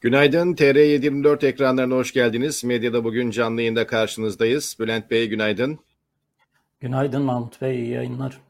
Günaydın, TR724 ekranlarına hoş geldiniz. Medyada bugün canlı yayında karşınızdayız. Bülent Bey günaydın. Günaydın Mahmut Bey, iyi yayınlar.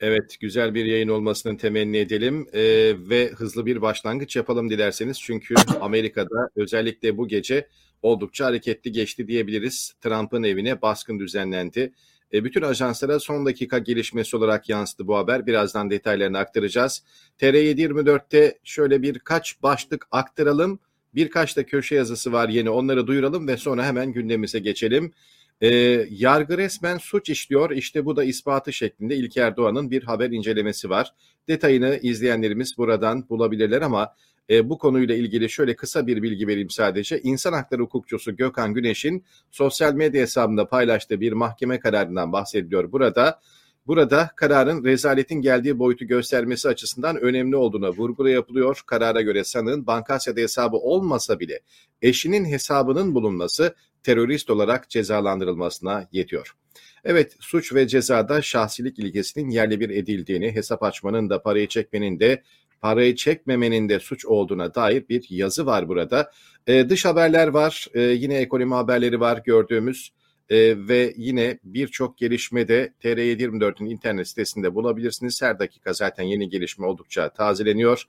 Evet, güzel bir yayın olmasını temenni edelim ee, ve hızlı bir başlangıç yapalım dilerseniz. Çünkü Amerika'da özellikle bu gece oldukça hareketli geçti diyebiliriz. Trump'ın evine baskın düzenlendi. E, bütün ajanslara son dakika gelişmesi olarak yansıdı bu haber. Birazdan detaylarını aktaracağız. TR724'te şöyle birkaç başlık aktaralım. Birkaç da köşe yazısı var yeni onları duyuralım ve sonra hemen gündemimize geçelim. E, yargı resmen suç işliyor. İşte bu da ispatı şeklinde İlker Doğan'ın bir haber incelemesi var. Detayını izleyenlerimiz buradan bulabilirler ama e, bu konuyla ilgili şöyle kısa bir bilgi vereyim sadece. İnsan hakları hukukçusu Gökhan Güneş'in sosyal medya hesabında paylaştığı bir mahkeme kararından bahsediliyor burada. Burada kararın rezaletin geldiği boyutu göstermesi açısından önemli olduğuna vurgu yapılıyor. Karara göre sanığın Bankasya'da hesabı olmasa bile eşinin hesabının bulunması terörist olarak cezalandırılmasına yetiyor. Evet suç ve cezada şahsilik ilgesinin yerli bir edildiğini, hesap açmanın da parayı çekmenin de parayı çekmemenin de suç olduğuna dair bir yazı var burada. Ee, dış haberler var, ee, yine ekonomi haberleri var gördüğümüz ee, ve yine birçok gelişme de TR724'ün internet sitesinde bulabilirsiniz. Her dakika zaten yeni gelişme oldukça tazeleniyor.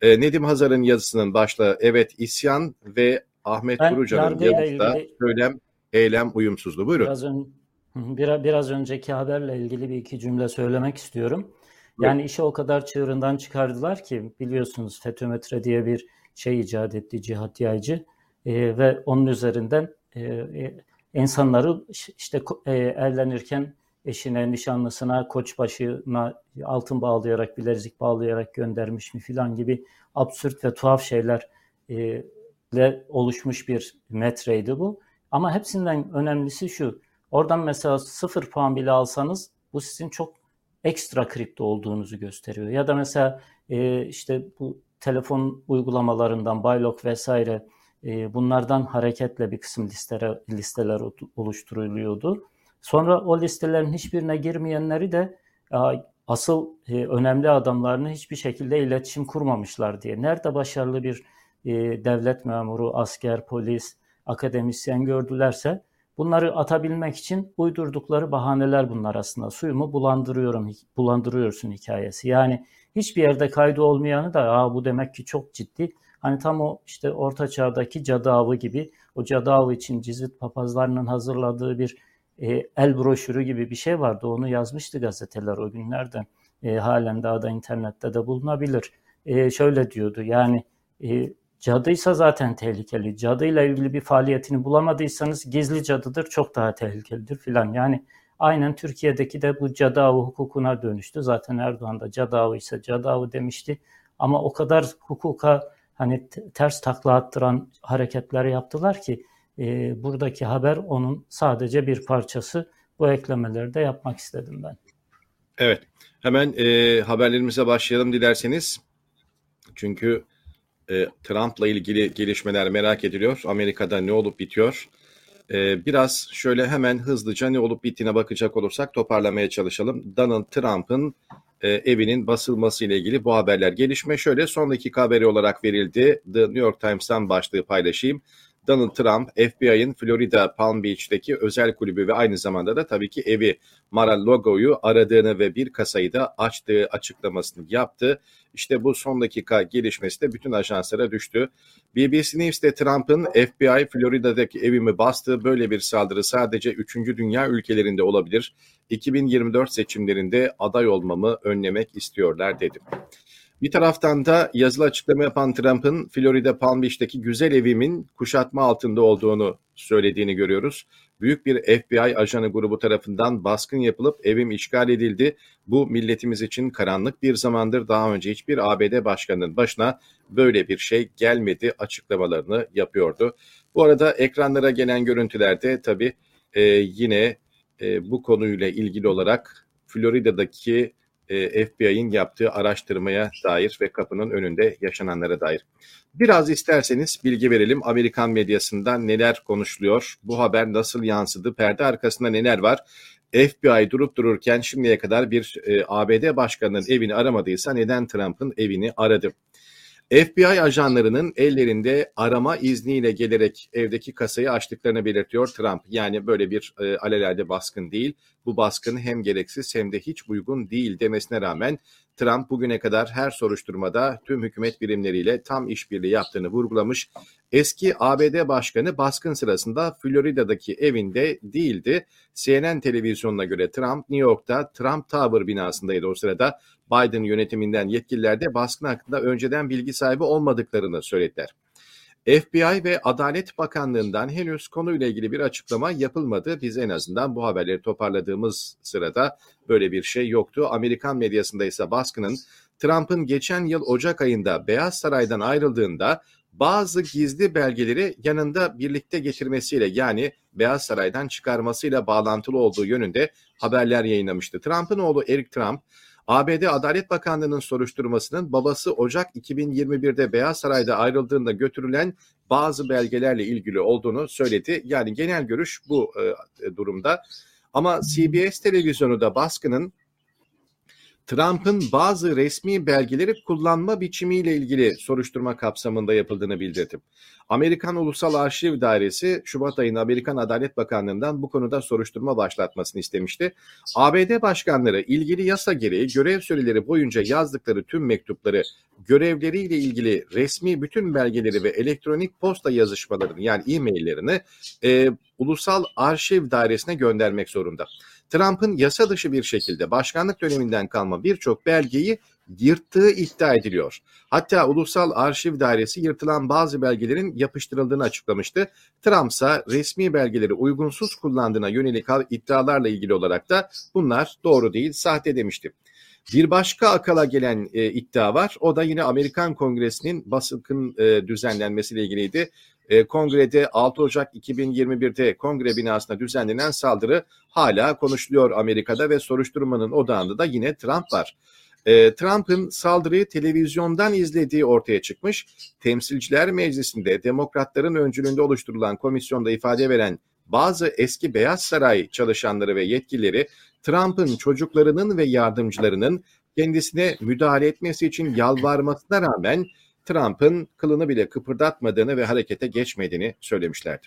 Ee, Nedim Hazar'ın yazısının başlığı evet isyan ve Ahmet ben Kurucan'ın yazısında ilgili... söylem, eylem uyumsuzluğu. Buyurun. Biraz, ön, biraz önceki haberle ilgili bir iki cümle söylemek istiyorum. Yani işi o kadar çığırından çıkardılar ki biliyorsunuz FETÖ diye bir şey icat etti cihat yaycı e, ve onun üzerinden e, e, insanları işte e, evlenirken eşine, nişanlısına, koçbaşına altın bağlayarak, bilezik bağlayarak göndermiş mi filan gibi absürt ve tuhaf şeylerle e, oluşmuş bir metreydi bu. Ama hepsinden önemlisi şu. Oradan mesela sıfır puan bile alsanız bu sizin çok ekstra kripto olduğunuzu gösteriyor. Ya da mesela e, işte bu telefon uygulamalarından Bylog vesaire e, bunlardan hareketle bir kısım listeler, listeler oluşturuluyordu. Sonra o listelerin hiçbirine girmeyenleri de asıl e, önemli adamlarını hiçbir şekilde iletişim kurmamışlar diye. Nerede başarılı bir e, devlet memuru, asker, polis, akademisyen gördülerse Bunları atabilmek için uydurdukları bahaneler bunlar aslında. Suyumu bulandırıyorum, bulandırıyorsun hikayesi. Yani hiçbir yerde kaydı olmayanı da Aa, bu demek ki çok ciddi. Hani tam o işte orta çağdaki cadı avı gibi o cadı avı için Cizvit papazlarının hazırladığı bir e, el broşürü gibi bir şey vardı. Onu yazmıştı gazeteler o günlerde. E, halen daha da internette de bulunabilir. E, şöyle diyordu yani e, Cadıysa zaten tehlikeli. Cadıyla ilgili bir faaliyetini bulamadıysanız gizli cadıdır çok daha tehlikelidir filan. Yani aynen Türkiye'deki de bu cadı avı hukukuna dönüştü. Zaten Erdoğan da cadı avı ise cadı avı demişti. Ama o kadar hukuka hani ters takla attıran hareketler yaptılar ki e, buradaki haber onun sadece bir parçası. Bu eklemeleri de yapmak istedim ben. Evet. Hemen e, haberlerimize başlayalım dilerseniz. Çünkü e, Trump'la ilgili gelişmeler merak ediliyor. Amerika'da ne olup bitiyor? E, biraz şöyle hemen hızlıca ne olup bittiğine bakacak olursak toparlamaya çalışalım. Donald Trump'ın e, evinin basılması ile ilgili bu haberler gelişme şöyle son dakika haberi olarak verildi. The New York Times'tan başlığı paylaşayım. Donald Trump, FBI'ın Florida Palm Beach'teki özel kulübü ve aynı zamanda da tabii ki evi Mar-a-Lago'yu aradığını ve bir kasayı da açtığı açıklamasını yaptı. İşte bu son dakika gelişmesi de bütün ajanslara düştü. BBC News'te Trump'ın FBI Florida'daki evimi bastığı böyle bir saldırı sadece 3. dünya ülkelerinde olabilir. 2024 seçimlerinde aday olmamı önlemek istiyorlar dedi. Bir taraftan da yazılı açıklama yapan Trump'ın Florida Palm Beach'teki güzel evimin kuşatma altında olduğunu söylediğini görüyoruz. Büyük bir FBI ajanı grubu tarafından baskın yapılıp evim işgal edildi. Bu milletimiz için karanlık bir zamandır daha önce hiçbir ABD başkanının başına böyle bir şey gelmedi açıklamalarını yapıyordu. Bu arada ekranlara gelen görüntülerde tabii e, yine e, bu konuyla ilgili olarak Florida'daki e, FBI'nin yaptığı araştırmaya dair ve kapının önünde yaşananlara dair. Biraz isterseniz bilgi verelim Amerikan medyasında neler konuşuluyor, bu haber nasıl yansıdı, perde arkasında neler var. FBI durup dururken şimdiye kadar bir e, ABD başkanının evini aramadıysa neden Trump'ın evini aradı? FBI ajanlarının ellerinde arama izniyle gelerek evdeki kasayı açtıklarını belirtiyor Trump. Yani böyle bir e, alelade baskın değil. Bu baskın hem gereksiz hem de hiç uygun değil demesine rağmen Trump bugüne kadar her soruşturmada tüm hükümet birimleriyle tam işbirliği yaptığını vurgulamış. Eski ABD Başkanı baskın sırasında Florida'daki evinde değildi. CNN televizyonuna göre Trump New York'ta Trump Tower binasındaydı o sırada. Biden yönetiminden yetkililer de baskın hakkında önceden bilgi sahibi olmadıklarını söylediler. FBI ve Adalet Bakanlığı'ndan henüz konuyla ilgili bir açıklama yapılmadı. Biz en azından bu haberleri toparladığımız sırada böyle bir şey yoktu. Amerikan medyasında ise baskının Trump'ın geçen yıl Ocak ayında Beyaz Saray'dan ayrıldığında bazı gizli belgeleri yanında birlikte getirmesiyle yani Beyaz Saray'dan çıkarmasıyla bağlantılı olduğu yönünde haberler yayınlamıştı. Trump'ın oğlu Eric Trump ABD Adalet Bakanlığı'nın soruşturmasının babası Ocak 2021'de Beyaz Saray'da ayrıldığında götürülen bazı belgelerle ilgili olduğunu söyledi. Yani genel görüş bu e, durumda. Ama CBS televizyonu da baskının Trump'ın bazı resmi belgeleri kullanma biçimiyle ilgili soruşturma kapsamında yapıldığını bildirdi. Amerikan Ulusal Arşiv Dairesi Şubat ayında Amerikan Adalet Bakanlığı'ndan bu konuda soruşturma başlatmasını istemişti. ABD başkanları ilgili yasa gereği görev süreleri boyunca yazdıkları tüm mektupları görevleriyle ilgili resmi bütün belgeleri ve elektronik posta yazışmalarını yani e-maillerini e, Ulusal Arşiv Dairesi'ne göndermek zorunda. Trump'ın yasa dışı bir şekilde başkanlık döneminden kalma birçok belgeyi yırttığı iddia ediliyor. Hatta Ulusal Arşiv Dairesi yırtılan bazı belgelerin yapıştırıldığını açıklamıştı. Trump ise resmi belgeleri uygunsuz kullandığına yönelik iddialarla ilgili olarak da bunlar doğru değil, sahte demişti. Bir başka akala gelen e, iddia var. O da yine Amerikan Kongresi'nin basıkın e, düzenlenmesiyle ilgiliydi. E, kongrede 6 Ocak 2021'de kongre binasına düzenlenen saldırı hala konuşuluyor Amerika'da ve soruşturmanın odağında da yine Trump var. E, Trump'ın saldırıyı televizyondan izlediği ortaya çıkmış. Temsilciler Meclisi'nde demokratların öncülüğünde oluşturulan komisyonda ifade veren bazı eski Beyaz Saray çalışanları ve yetkilileri Trump'ın çocuklarının ve yardımcılarının kendisine müdahale etmesi için yalvarmasına rağmen Trump'ın kılını bile kıpırdatmadığını ve harekete geçmediğini söylemişlerdi.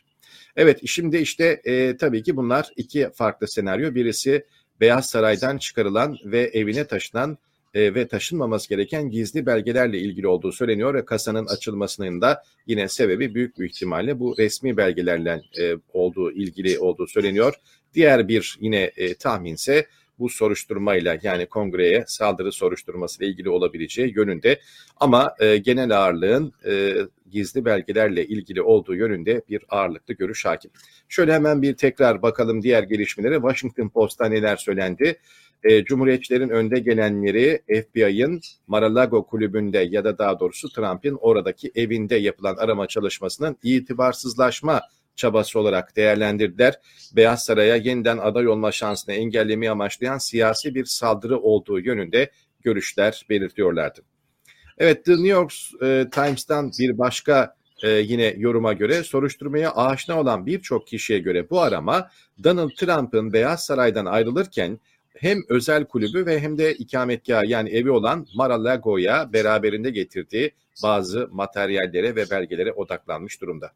Evet şimdi işte e, tabii ki bunlar iki farklı senaryo. Birisi Beyaz Saray'dan çıkarılan ve evine taşınan e, ve taşınmaması gereken gizli belgelerle ilgili olduğu söyleniyor ve kasanın açılmasının da yine sebebi büyük bir ihtimalle bu resmi belgelerle e, olduğu ilgili olduğu söyleniyor. Diğer bir yine e, tahminse bu soruşturmayla yani kongreye saldırı soruşturması ile ilgili olabileceği yönünde ama e, genel ağırlığın e, gizli belgelerle ilgili olduğu yönünde bir ağırlıklı görüş hakim. Şöyle hemen bir tekrar bakalım diğer gelişmelere. Washington Post'ta neler söylendi? E, Cumhuriyetçilerin önde gelenleri FBI'ın Mar-a-Lago kulübünde ya da daha doğrusu Trump'ın oradaki evinde yapılan arama çalışmasının itibarsızlaşma çabası olarak değerlendirdiler. Beyaz Saray'a yeniden aday olma şansını engellemeyi amaçlayan siyasi bir saldırı olduğu yönünde görüşler belirtiyorlardı. Evet The New York e, Times'tan bir başka e, yine yoruma göre soruşturmaya aşina olan birçok kişiye göre bu arama Donald Trump'ın Beyaz Saray'dan ayrılırken hem özel kulübü ve hem de ikametgah yani evi olan Mar-a-Lago'ya beraberinde getirdiği bazı materyallere ve belgelere odaklanmış durumda.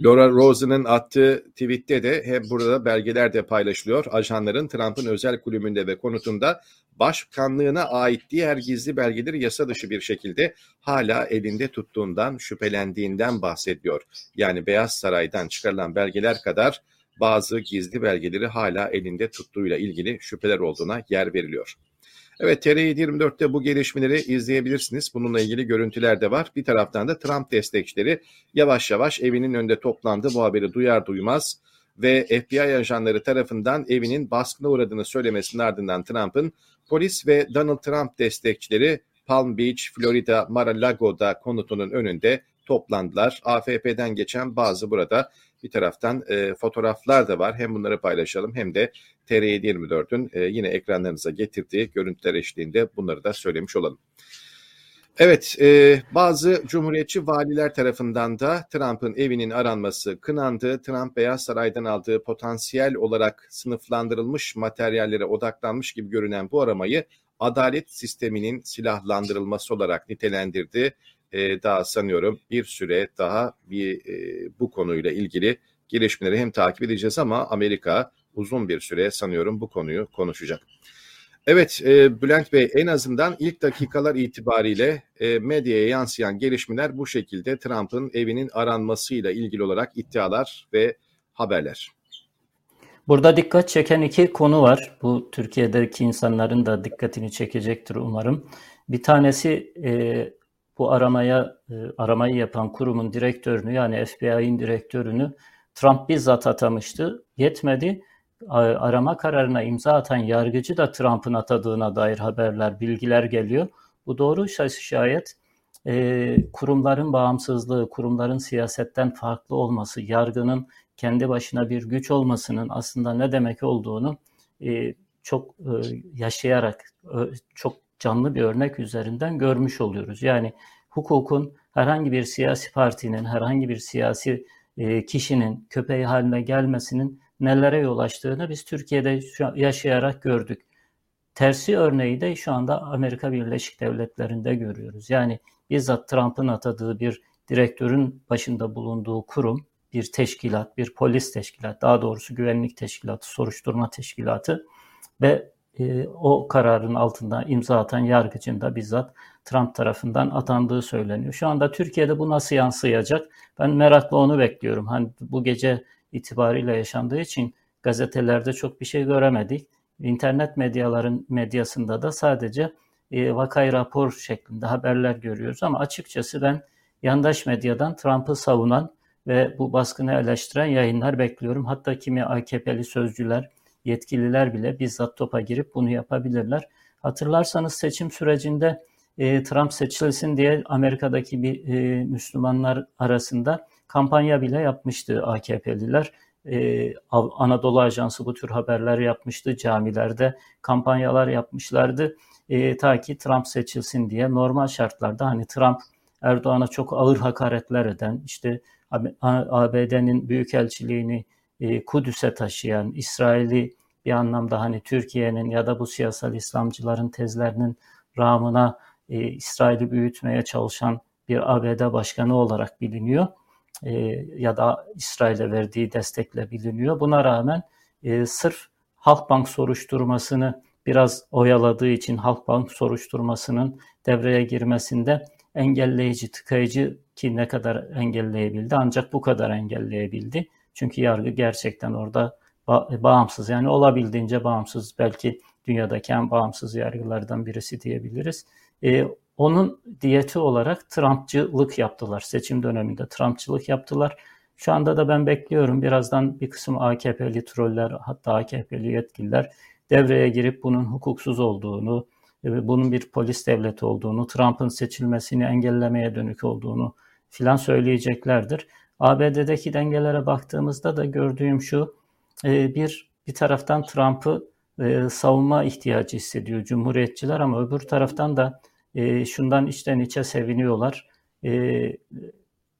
Laura Rosen'ın attığı tweette de hep burada belgeler de paylaşılıyor. Ajanların Trump'ın özel kulübünde ve konutunda başkanlığına ait diğer gizli belgeleri yasa dışı bir şekilde hala elinde tuttuğundan şüphelendiğinden bahsediyor. Yani Beyaz Saray'dan çıkarılan belgeler kadar bazı gizli belgeleri hala elinde tuttuğuyla ilgili şüpheler olduğuna yer veriliyor. Evet TR724'te bu gelişmeleri izleyebilirsiniz. Bununla ilgili görüntüler de var. Bir taraftan da Trump destekçileri yavaş yavaş evinin önünde toplandı. Bu haberi duyar duymaz ve FBI ajanları tarafından evinin baskına uğradığını söylemesinin ardından Trump'ın polis ve Donald Trump destekçileri Palm Beach, Florida, Mar-a-Lago'da konutunun önünde toplandılar. AFP'den geçen bazı burada bir taraftan e, fotoğraflar da var. Hem bunları paylaşalım hem de TR724'ün e, yine ekranlarınıza getirdiği görüntüler eşliğinde bunları da söylemiş olalım. Evet, e, bazı cumhuriyetçi valiler tarafından da Trump'ın evinin aranması kınandı. Trump Beyaz Saray'dan aldığı potansiyel olarak sınıflandırılmış materyallere odaklanmış gibi görünen bu aramayı adalet sisteminin silahlandırılması olarak nitelendirdi. E, daha sanıyorum bir süre daha bir e, bu konuyla ilgili gelişmeleri hem takip edeceğiz ama Amerika uzun bir süre sanıyorum bu konuyu konuşacak. Evet e, Bülent Bey en azından ilk dakikalar itibariyle e, medyaya yansıyan gelişmeler bu şekilde Trump'ın evinin aranmasıyla ilgili olarak iddialar ve haberler. Burada dikkat çeken iki konu var. Bu Türkiye'deki insanların da dikkatini çekecektir umarım. Bir tanesi e, bu aramaya e, aramayı yapan kurumun direktörünü yani FBI'nin direktörünü Trump bizzat atamıştı. Yetmedi arama kararına imza atan yargıcı da Trump'ın atadığına dair haberler, bilgiler geliyor. Bu doğru şayet e, kurumların bağımsızlığı, kurumların siyasetten farklı olması, yargının kendi başına bir güç olmasının aslında ne demek olduğunu e, çok e, yaşayarak, çok canlı bir örnek üzerinden görmüş oluyoruz. Yani hukukun herhangi bir siyasi partinin, herhangi bir siyasi e, kişinin köpeği haline gelmesinin nelere yol açtığını biz Türkiye'de yaşayarak gördük. Tersi örneği de şu anda Amerika Birleşik Devletleri'nde görüyoruz. Yani bizzat Trump'ın atadığı bir direktörün başında bulunduğu kurum, bir teşkilat, bir polis teşkilat, daha doğrusu güvenlik teşkilatı, soruşturma teşkilatı ve e, o kararın altında imza atan yargıcın da bizzat Trump tarafından atandığı söyleniyor. Şu anda Türkiye'de bu nasıl yansıyacak? Ben merakla onu bekliyorum. Hani bu gece itibariyle yaşandığı için gazetelerde çok bir şey göremedik. İnternet medyaların medyasında da sadece e, vakay rapor şeklinde haberler görüyoruz ama açıkçası ben yandaş medyadan Trump'ı savunan ve bu baskını eleştiren yayınlar bekliyorum. Hatta kimi AKP'li sözcüler, yetkililer bile bizzat topa girip bunu yapabilirler. Hatırlarsanız seçim sürecinde e, Trump seçilsin diye Amerika'daki bir e, Müslümanlar arasında kampanya bile yapmıştı AKP'liler. Ee, Anadolu Ajansı bu tür haberler yapmıştı. Camilerde kampanyalar yapmışlardı. Ee, ta ki Trump seçilsin diye normal şartlarda hani Trump Erdoğan'a çok ağır hakaretler eden, işte ABD'nin büyükelçiliğini e, Kudüs'e taşıyan, İsrail'i bir anlamda hani Türkiye'nin ya da bu siyasal İslamcıların tezlerinin rağmına e, İsrail'i büyütmeye çalışan bir ABD başkanı olarak biliniyor e, ya da İsrail'e verdiği destekle biliniyor. Buna rağmen e, sırf Halkbank soruşturmasını biraz oyaladığı için Halkbank soruşturmasının devreye girmesinde engelleyici, tıkayıcı ki ne kadar engelleyebildi ancak bu kadar engelleyebildi. Çünkü yargı gerçekten orada bağımsız yani olabildiğince bağımsız belki dünyadaki en bağımsız yargılardan birisi diyebiliriz. E, onun diyeti olarak Trumpçılık yaptılar. Seçim döneminde Trumpçılık yaptılar. Şu anda da ben bekliyorum birazdan bir kısım AKP'li troller hatta AKP'li yetkililer devreye girip bunun hukuksuz olduğunu, bunun bir polis devleti olduğunu, Trump'ın seçilmesini engellemeye dönük olduğunu filan söyleyeceklerdir. ABD'deki dengelere baktığımızda da gördüğüm şu, e, bir bir taraftan Trump'ı e, savunma ihtiyacı hissediyor Cumhuriyetçiler ama öbür taraftan da e, şundan içten içe seviniyorlar.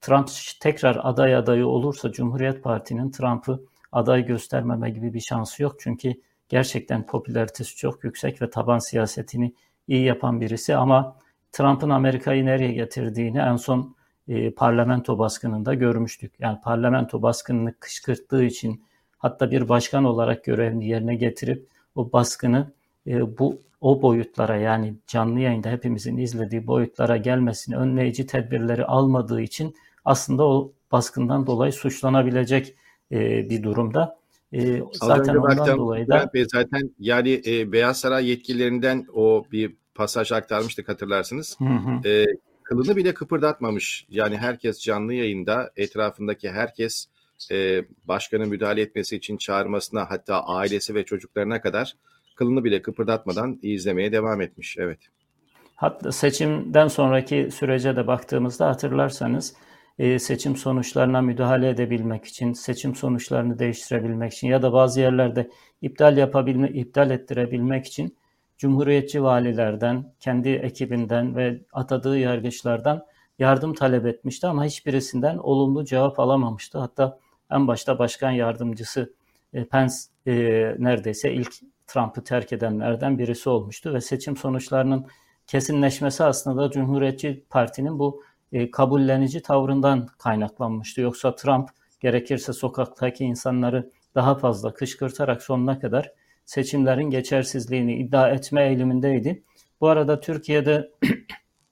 Trump tekrar aday adayı olursa Cumhuriyet Parti'nin Trump'ı aday göstermeme gibi bir şansı yok. Çünkü gerçekten popülaritesi çok yüksek ve taban siyasetini iyi yapan birisi ama Trump'ın Amerika'yı nereye getirdiğini en son e, parlamento baskınında görmüştük. Yani parlamento baskınını kışkırttığı için hatta bir başkan olarak görevini yerine getirip o baskını e, bu o boyutlara yani canlı yayında hepimizin izlediği boyutlara gelmesini önleyici tedbirleri almadığı için aslında o baskından dolayı suçlanabilecek e, bir durumda. E, zaten ondan baktım, dolayı da Bey zaten yani e, Beyaz Saray yetkililerinden o bir pasaj aktarmıştık hatırlarsınız. Hı hı. E, kılını bile kıpırdatmamış. Yani herkes canlı yayında etrafındaki herkes e, başkanın müdahale etmesi için çağırmasına hatta ailesi ve çocuklarına kadar kılını bile kıpırdatmadan izlemeye devam etmiş. Evet. Hatta seçimden sonraki sürece de baktığımızda hatırlarsanız e, seçim sonuçlarına müdahale edebilmek için, seçim sonuçlarını değiştirebilmek için ya da bazı yerlerde iptal yapabilme, iptal ettirebilmek için Cumhuriyetçi valilerden, kendi ekibinden ve atadığı yargıçlardan yardım talep etmişti ama hiçbirisinden olumlu cevap alamamıştı. Hatta en başta başkan yardımcısı e, Pence e, neredeyse ilk Trump'ı terk edenlerden birisi olmuştu ve seçim sonuçlarının kesinleşmesi aslında Cumhuriyetçi Parti'nin bu e, kabullenici tavrından kaynaklanmıştı. Yoksa Trump gerekirse sokaktaki insanları daha fazla kışkırtarak sonuna kadar seçimlerin geçersizliğini iddia etme eğilimindeydi. Bu arada Türkiye'de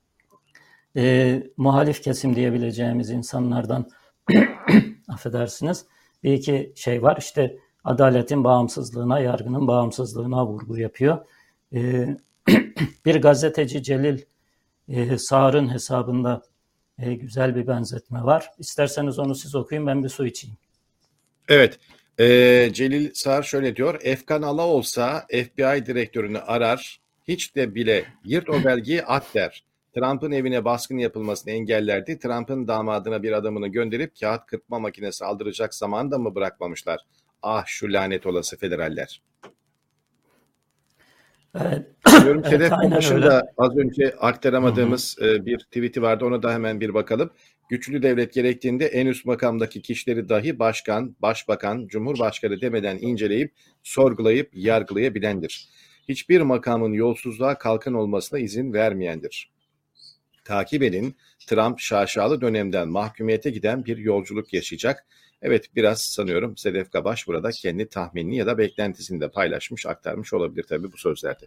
e, muhalif kesim diyebileceğimiz insanlardan affedersiniz bir iki şey var. İşte adaletin bağımsızlığına, yargının bağımsızlığına vurgu yapıyor. E, bir gazeteci Celil e, Sağır'ın hesabında e, güzel bir benzetme var. İsterseniz onu siz okuyun ben bir su içeyim. Evet. E, Celil Sağır şöyle diyor. Efkan Ala olsa FBI direktörünü arar. Hiç de bile yırt o belgeyi at der. Trump'ın evine baskın yapılmasını engellerdi. Trump'ın damadına bir adamını gönderip kağıt kırpma makinesi aldıracak zaman da mı bırakmamışlar? Ah şu lanet olası federaller. Evet. Diyorum evet, Sedef başında az önce aktaramadığımız hı hı. E, bir tweet'i vardı. Ona da hemen bir bakalım. Güçlü devlet gerektiğinde en üst makamdaki kişileri dahi başkan, başbakan, cumhurbaşkanı demeden inceleyip, sorgulayıp, yargılayabilendir. Hiçbir makamın yolsuzluğa kalkın olmasına izin vermeyendir. Takip edin, Trump şaşalı dönemden mahkumiyete giden bir yolculuk yaşayacak. Evet biraz sanıyorum Sedef Kabaş burada kendi tahminini ya da beklentisini de paylaşmış, aktarmış olabilir tabii bu sözlerde.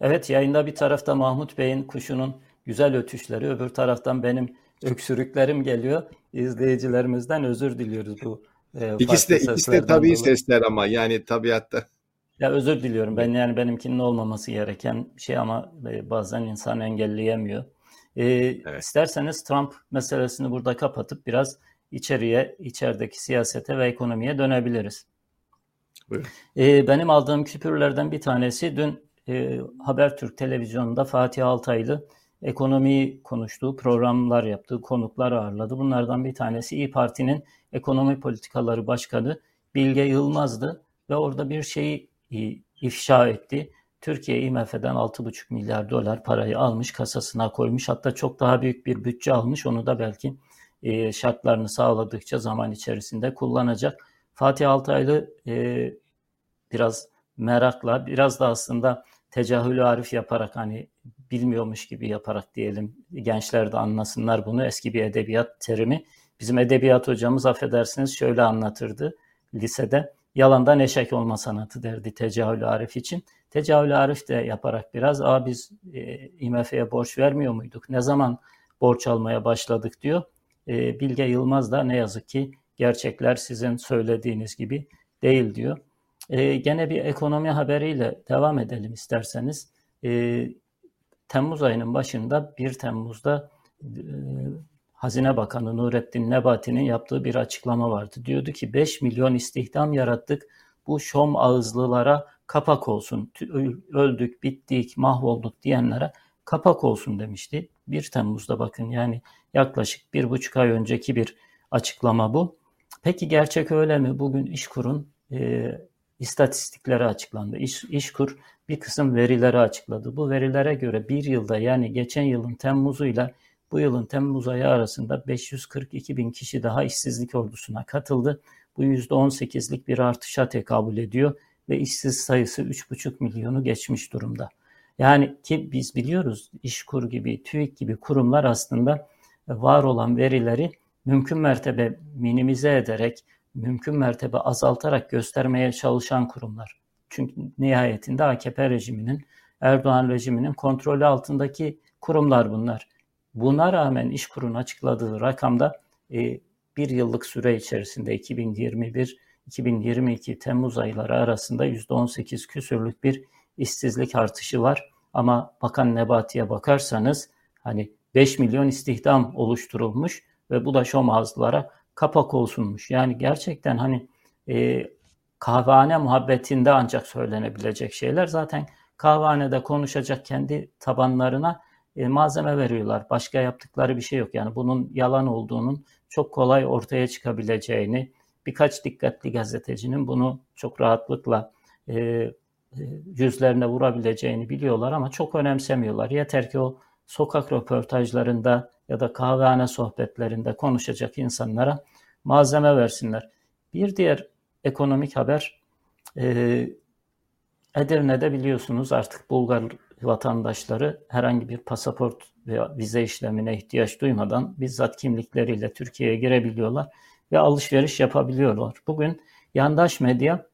Evet yayında bir tarafta Mahmut Bey'in kuşunun güzel ötüşleri, öbür taraftan benim öksürüklerim geliyor. İzleyicilerimizden özür diliyoruz bu e, İkisi de ikisi de tabii dolayı. sesler ama yani tabiatta. Ya özür diliyorum. Ben yani benimkinin olmaması gereken şey ama e, bazen insan engelleyemiyor. Ee, evet. İsterseniz Trump meselesini burada kapatıp biraz içeriye, içerideki siyasete ve ekonomiye dönebiliriz. Buyurun. Ee, benim aldığım küpürlerden bir tanesi dün e, Habertürk televizyonunda Fatih Altaylı ekonomiyi konuştuğu programlar yaptığı konuklar ağırladı. Bunlardan bir tanesi İyi Parti'nin ekonomi politikaları başkanı Bilge Yılmaz'dı ve orada bir şeyi e, ifşa etti. Türkiye IMF'den 6,5 milyar dolar parayı almış, kasasına koymuş. Hatta çok daha büyük bir bütçe almış. Onu da belki e, şartlarını sağladıkça zaman içerisinde kullanacak. Fatih Altaylı e, biraz merakla, biraz da aslında tecahülü arif yaparak hani bilmiyormuş gibi yaparak diyelim gençler de anlasınlar bunu eski bir edebiyat terimi. Bizim edebiyat hocamız affedersiniz şöyle anlatırdı lisede yalandan eşek olma sanatı derdi tecahülü arif için. Tecahülü arif de yaparak biraz Aa, biz e, IMF'ye borç vermiyor muyduk? Ne zaman borç almaya başladık diyor. E, Bilge Yılmaz da ne yazık ki gerçekler sizin söylediğiniz gibi değil diyor. E, gene bir ekonomi haberiyle devam edelim isterseniz. E, Temmuz ayının başında 1 Temmuz'da e, Hazine Bakanı Nurettin Nebati'nin yaptığı bir açıklama vardı. Diyordu ki 5 milyon istihdam yarattık. Bu şom ağızlılara kapak olsun. Öldük, bittik, mahvolduk diyenlere kapak olsun demişti. 1 Temmuz'da bakın yani yaklaşık bir buçuk ay önceki bir açıklama bu. Peki gerçek öyle mi? Bugün İşkur'un e, istatistikleri açıklandı. İş, İşkur bir kısım verileri açıkladı. Bu verilere göre bir yılda yani geçen yılın Temmuz'uyla bu yılın Temmuz ayı arasında 542 bin kişi daha işsizlik ordusuna katıldı. Bu %18'lik bir artışa tekabül ediyor ve işsiz sayısı 3,5 milyonu geçmiş durumda. Yani ki biz biliyoruz İşkur gibi, TÜİK gibi kurumlar aslında var olan verileri mümkün mertebe minimize ederek, mümkün mertebe azaltarak göstermeye çalışan kurumlar. Çünkü nihayetinde AKP rejiminin, Erdoğan rejiminin kontrolü altındaki kurumlar bunlar. Buna rağmen İşkur'un açıkladığı rakamda e, bir yıllık süre içerisinde 2021-2022 Temmuz ayları arasında %18 küsürlük bir işsizlik artışı var. Ama Bakan Nebati'ye bakarsanız hani 5 milyon istihdam oluşturulmuş ve bu da şom ağızlara kapak olsunmuş. Yani gerçekten hani e, kahvehane muhabbetinde ancak söylenebilecek şeyler. Zaten kahvehanede konuşacak kendi tabanlarına e, malzeme veriyorlar. Başka yaptıkları bir şey yok. Yani bunun yalan olduğunun çok kolay ortaya çıkabileceğini, birkaç dikkatli gazetecinin bunu çok rahatlıkla e, yüzlerine vurabileceğini biliyorlar ama çok önemsemiyorlar. Yeter ki o sokak röportajlarında ya da kahvehane sohbetlerinde konuşacak insanlara malzeme versinler. Bir diğer ekonomik haber e, Edirne'de biliyorsunuz artık Bulgar vatandaşları herhangi bir pasaport veya vize işlemine ihtiyaç duymadan bizzat kimlikleriyle Türkiye'ye girebiliyorlar ve alışveriş yapabiliyorlar. Bugün yandaş medya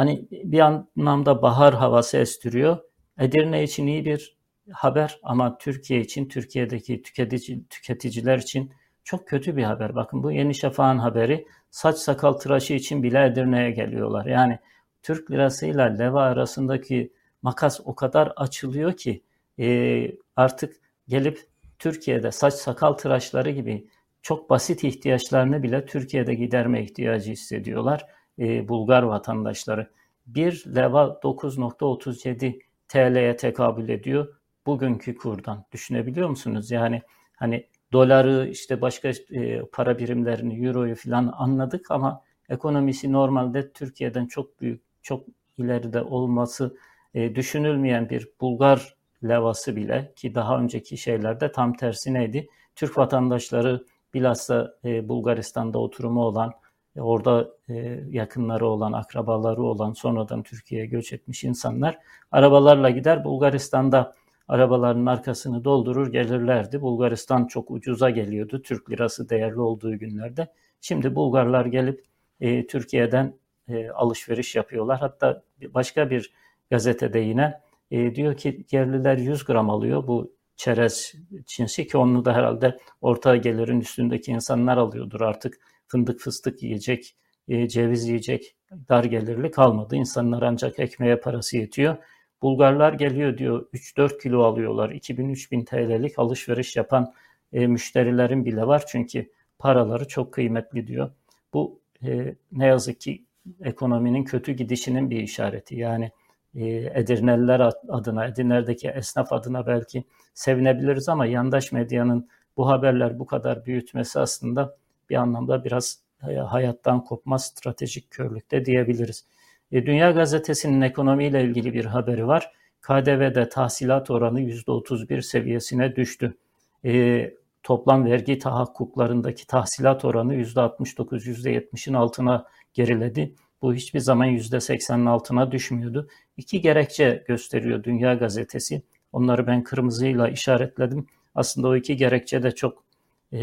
hani bir anlamda bahar havası estiriyor. Edirne için iyi bir haber ama Türkiye için, Türkiye'deki tüketici, tüketiciler için çok kötü bir haber. Bakın bu Yeni Şafak'ın haberi saç sakal tıraşı için bile Edirne'ye geliyorlar. Yani Türk lirasıyla leva arasındaki makas o kadar açılıyor ki e, artık gelip Türkiye'de saç sakal tıraşları gibi çok basit ihtiyaçlarını bile Türkiye'de giderme ihtiyacı hissediyorlar e, Bulgar vatandaşları. Bir leva 9.37 TL'ye tekabül ediyor bugünkü kurdan. Düşünebiliyor musunuz? Yani hani doları işte başka e, para birimlerini, euroyu falan anladık ama ekonomisi normalde Türkiye'den çok büyük, çok ileride olması e, düşünülmeyen bir Bulgar levası bile ki daha önceki şeylerde tam tersi neydi? Türk vatandaşları bilhassa Bulgaristan'da oturumu olan, orada e, yakınları olan, akrabaları olan, sonradan Türkiye'ye göç etmiş insanlar arabalarla gider Bulgaristan'da arabaların arkasını doldurur gelirlerdi. Bulgaristan çok ucuza geliyordu Türk lirası değerli olduğu günlerde. Şimdi Bulgarlar gelip e, Türkiye'den e, alışveriş yapıyorlar. Hatta başka bir gazetede yine e, diyor ki yerliler 100 gram alıyor bu çerez cinsi ki onu da herhalde orta gelirin üstündeki insanlar alıyordur artık fındık fıstık yiyecek, e, ceviz yiyecek dar gelirli kalmadı. İnsanlar ancak ekmeğe parası yetiyor. Bulgarlar geliyor diyor 3-4 kilo alıyorlar. 2000-3000 TL'lik alışveriş yapan e, müşterilerin bile var. Çünkü paraları çok kıymetli diyor. Bu e, ne yazık ki ekonominin kötü gidişinin bir işareti. Yani e, Edirneliler adına, Edirne'deki esnaf adına belki sevinebiliriz ama yandaş medyanın bu haberler bu kadar büyütmesi aslında bir anlamda biraz e, hayattan kopma stratejik körlükte diyebiliriz. E, Dünya Gazetesi'nin ekonomiyle ilgili bir haberi var. KDV'de tahsilat oranı %31 seviyesine düştü. E, toplam vergi tahakkuklarındaki tahsilat oranı %69, %70'in altına geriledi. Bu hiçbir zaman %80'in altına düşmüyordu. İki gerekçe gösteriyor Dünya Gazetesi. Onları ben kırmızıyla işaretledim. Aslında o iki gerekçe de çok e,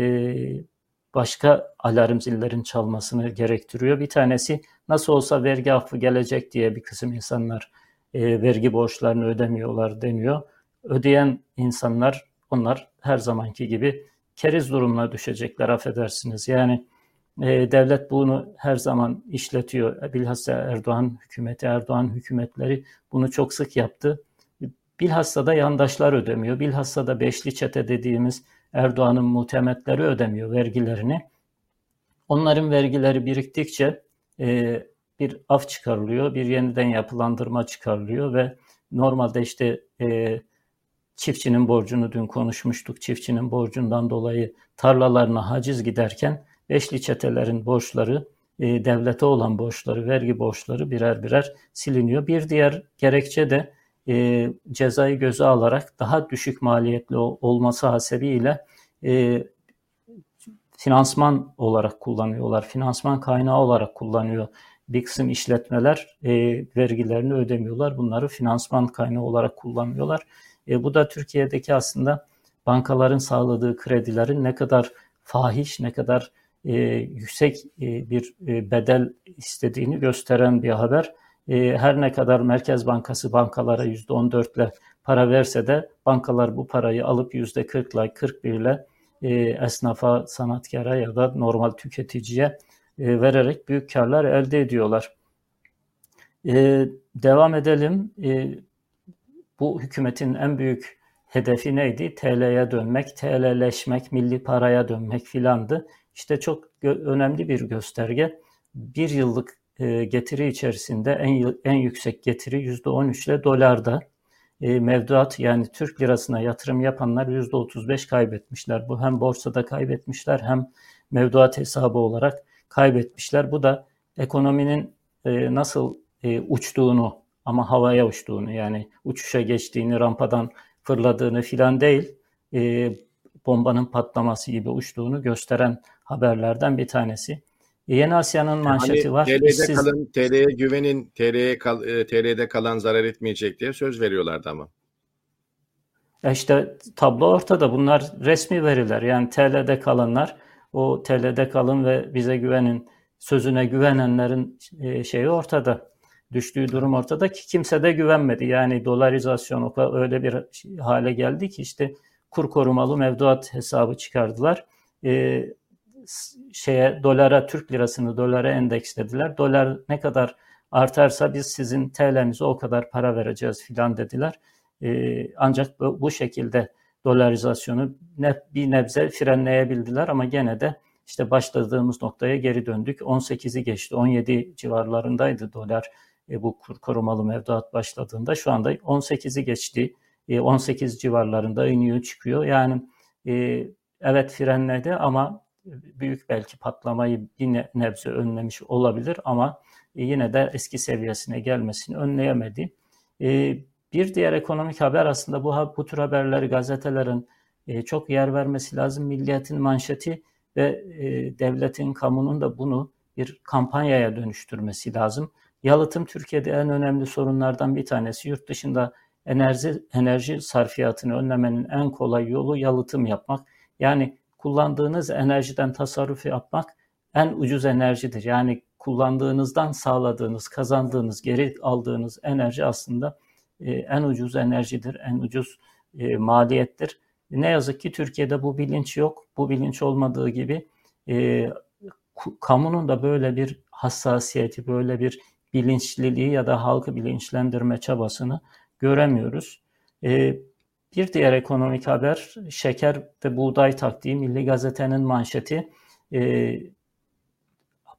başka alarm zillerin çalmasını gerektiriyor. Bir tanesi nasıl olsa vergi affı gelecek diye bir kısım insanlar e, vergi borçlarını ödemiyorlar deniyor. Ödeyen insanlar onlar her zamanki gibi keriz durumuna düşecekler affedersiniz. Yani e, devlet bunu her zaman işletiyor. Bilhassa Erdoğan hükümeti, Erdoğan hükümetleri bunu çok sık yaptı. Bilhassa da yandaşlar ödemiyor. Bilhassa da beşli çete dediğimiz Erdoğan'ın muhtemetleri ödemiyor vergilerini. Onların vergileri biriktikçe e, bir af çıkarılıyor, bir yeniden yapılandırma çıkarılıyor ve normalde işte e, çiftçinin borcunu dün konuşmuştuk. Çiftçinin borcundan dolayı tarlalarına haciz giderken beşli çetelerin borçları, e, devlete olan borçları, vergi borçları birer birer siliniyor. Bir diğer gerekçe de e, cezayı göze alarak daha düşük maliyetli olması hasebiyle e, finansman olarak kullanıyorlar. Finansman kaynağı olarak kullanıyor. Bir kısım işletmeler e, vergilerini ödemiyorlar. Bunları finansman kaynağı olarak kullanıyorlar. E, bu da Türkiye'deki aslında bankaların sağladığı kredilerin ne kadar fahiş, ne kadar e, yüksek e, bir e, bedel istediğini gösteren bir haber. E, her ne kadar Merkez Bankası bankalara %14 ile para verse de bankalar bu parayı alıp %40 ile 41 ile e, esnafa, sanatkara ya da normal tüketiciye e, vererek büyük karlar elde ediyorlar. E, devam edelim. E, bu hükümetin en büyük hedefi neydi? TL'ye dönmek, TL'leşmek, milli paraya dönmek filandı. İşte çok önemli bir gösterge. Bir yıllık getiri içerisinde en, en yüksek getiri %13 ile dolarda. E, mevduat yani Türk lirasına yatırım yapanlar %35 kaybetmişler. Bu hem borsada kaybetmişler hem mevduat hesabı olarak kaybetmişler. Bu da ekonominin e, nasıl e, uçtuğunu ama havaya uçtuğunu yani uçuşa geçtiğini, rampadan fırladığını filan değil, e, bombanın patlaması gibi uçtuğunu gösteren haberlerden bir tanesi. Yeni Asya'nın manşeti hani var. TL'de İşsiz... kalın, TL'ye güvenin, TL'ye kal, e, TL'de kalan zarar etmeyecek diye söz veriyorlardı ama. Ya işte tablo ortada. Bunlar resmi veriler. Yani TL'de kalanlar, o TL'de kalın ve bize güvenin sözüne güvenenlerin e, şeyi ortada. Düştüğü durum ortada ki kimse de güvenmedi. Yani dolarizasyon öyle bir hale geldi ki işte kur korumalı mevduat hesabı çıkardılar. E, şeye dolara Türk lirasını dolara endekslediler. Dolar ne kadar artarsa biz sizin TL'nize o kadar para vereceğiz filan dediler. E, ancak bu, şekilde dolarizasyonu ne, bir nebze frenleyebildiler ama gene de işte başladığımız noktaya geri döndük. 18'i geçti, 17 civarlarındaydı dolar e, bu kur korumalı mevduat başladığında. Şu anda 18'i geçti, e, 18 civarlarında iniyor çıkıyor. Yani e, evet frenledi ama büyük belki patlamayı bir nebze önlemiş olabilir ama yine de eski seviyesine gelmesini önleyemedi. E, bir diğer ekonomik haber aslında bu, bu tür haberleri gazetelerin e, çok yer vermesi lazım. Milliyetin manşeti ve e, devletin, kamunun da bunu bir kampanyaya dönüştürmesi lazım. Yalıtım Türkiye'de en önemli sorunlardan bir tanesi. Yurt dışında enerji enerji sarfiyatını önlemenin en kolay yolu yalıtım yapmak. Yani kullandığınız enerjiden tasarruf yapmak en ucuz enerjidir. Yani kullandığınızdan sağladığınız, kazandığınız, geri aldığınız enerji aslında e, en ucuz enerjidir, en ucuz e, maliyettir. Ne yazık ki Türkiye'de bu bilinç yok. Bu bilinç olmadığı gibi e, kamunun da böyle bir hassasiyeti, böyle bir bilinçliliği ya da halkı bilinçlendirme çabasını göremiyoruz. Bir diğer ekonomik haber şeker ve buğday taktiği Milli Gazete'nin manşeti e,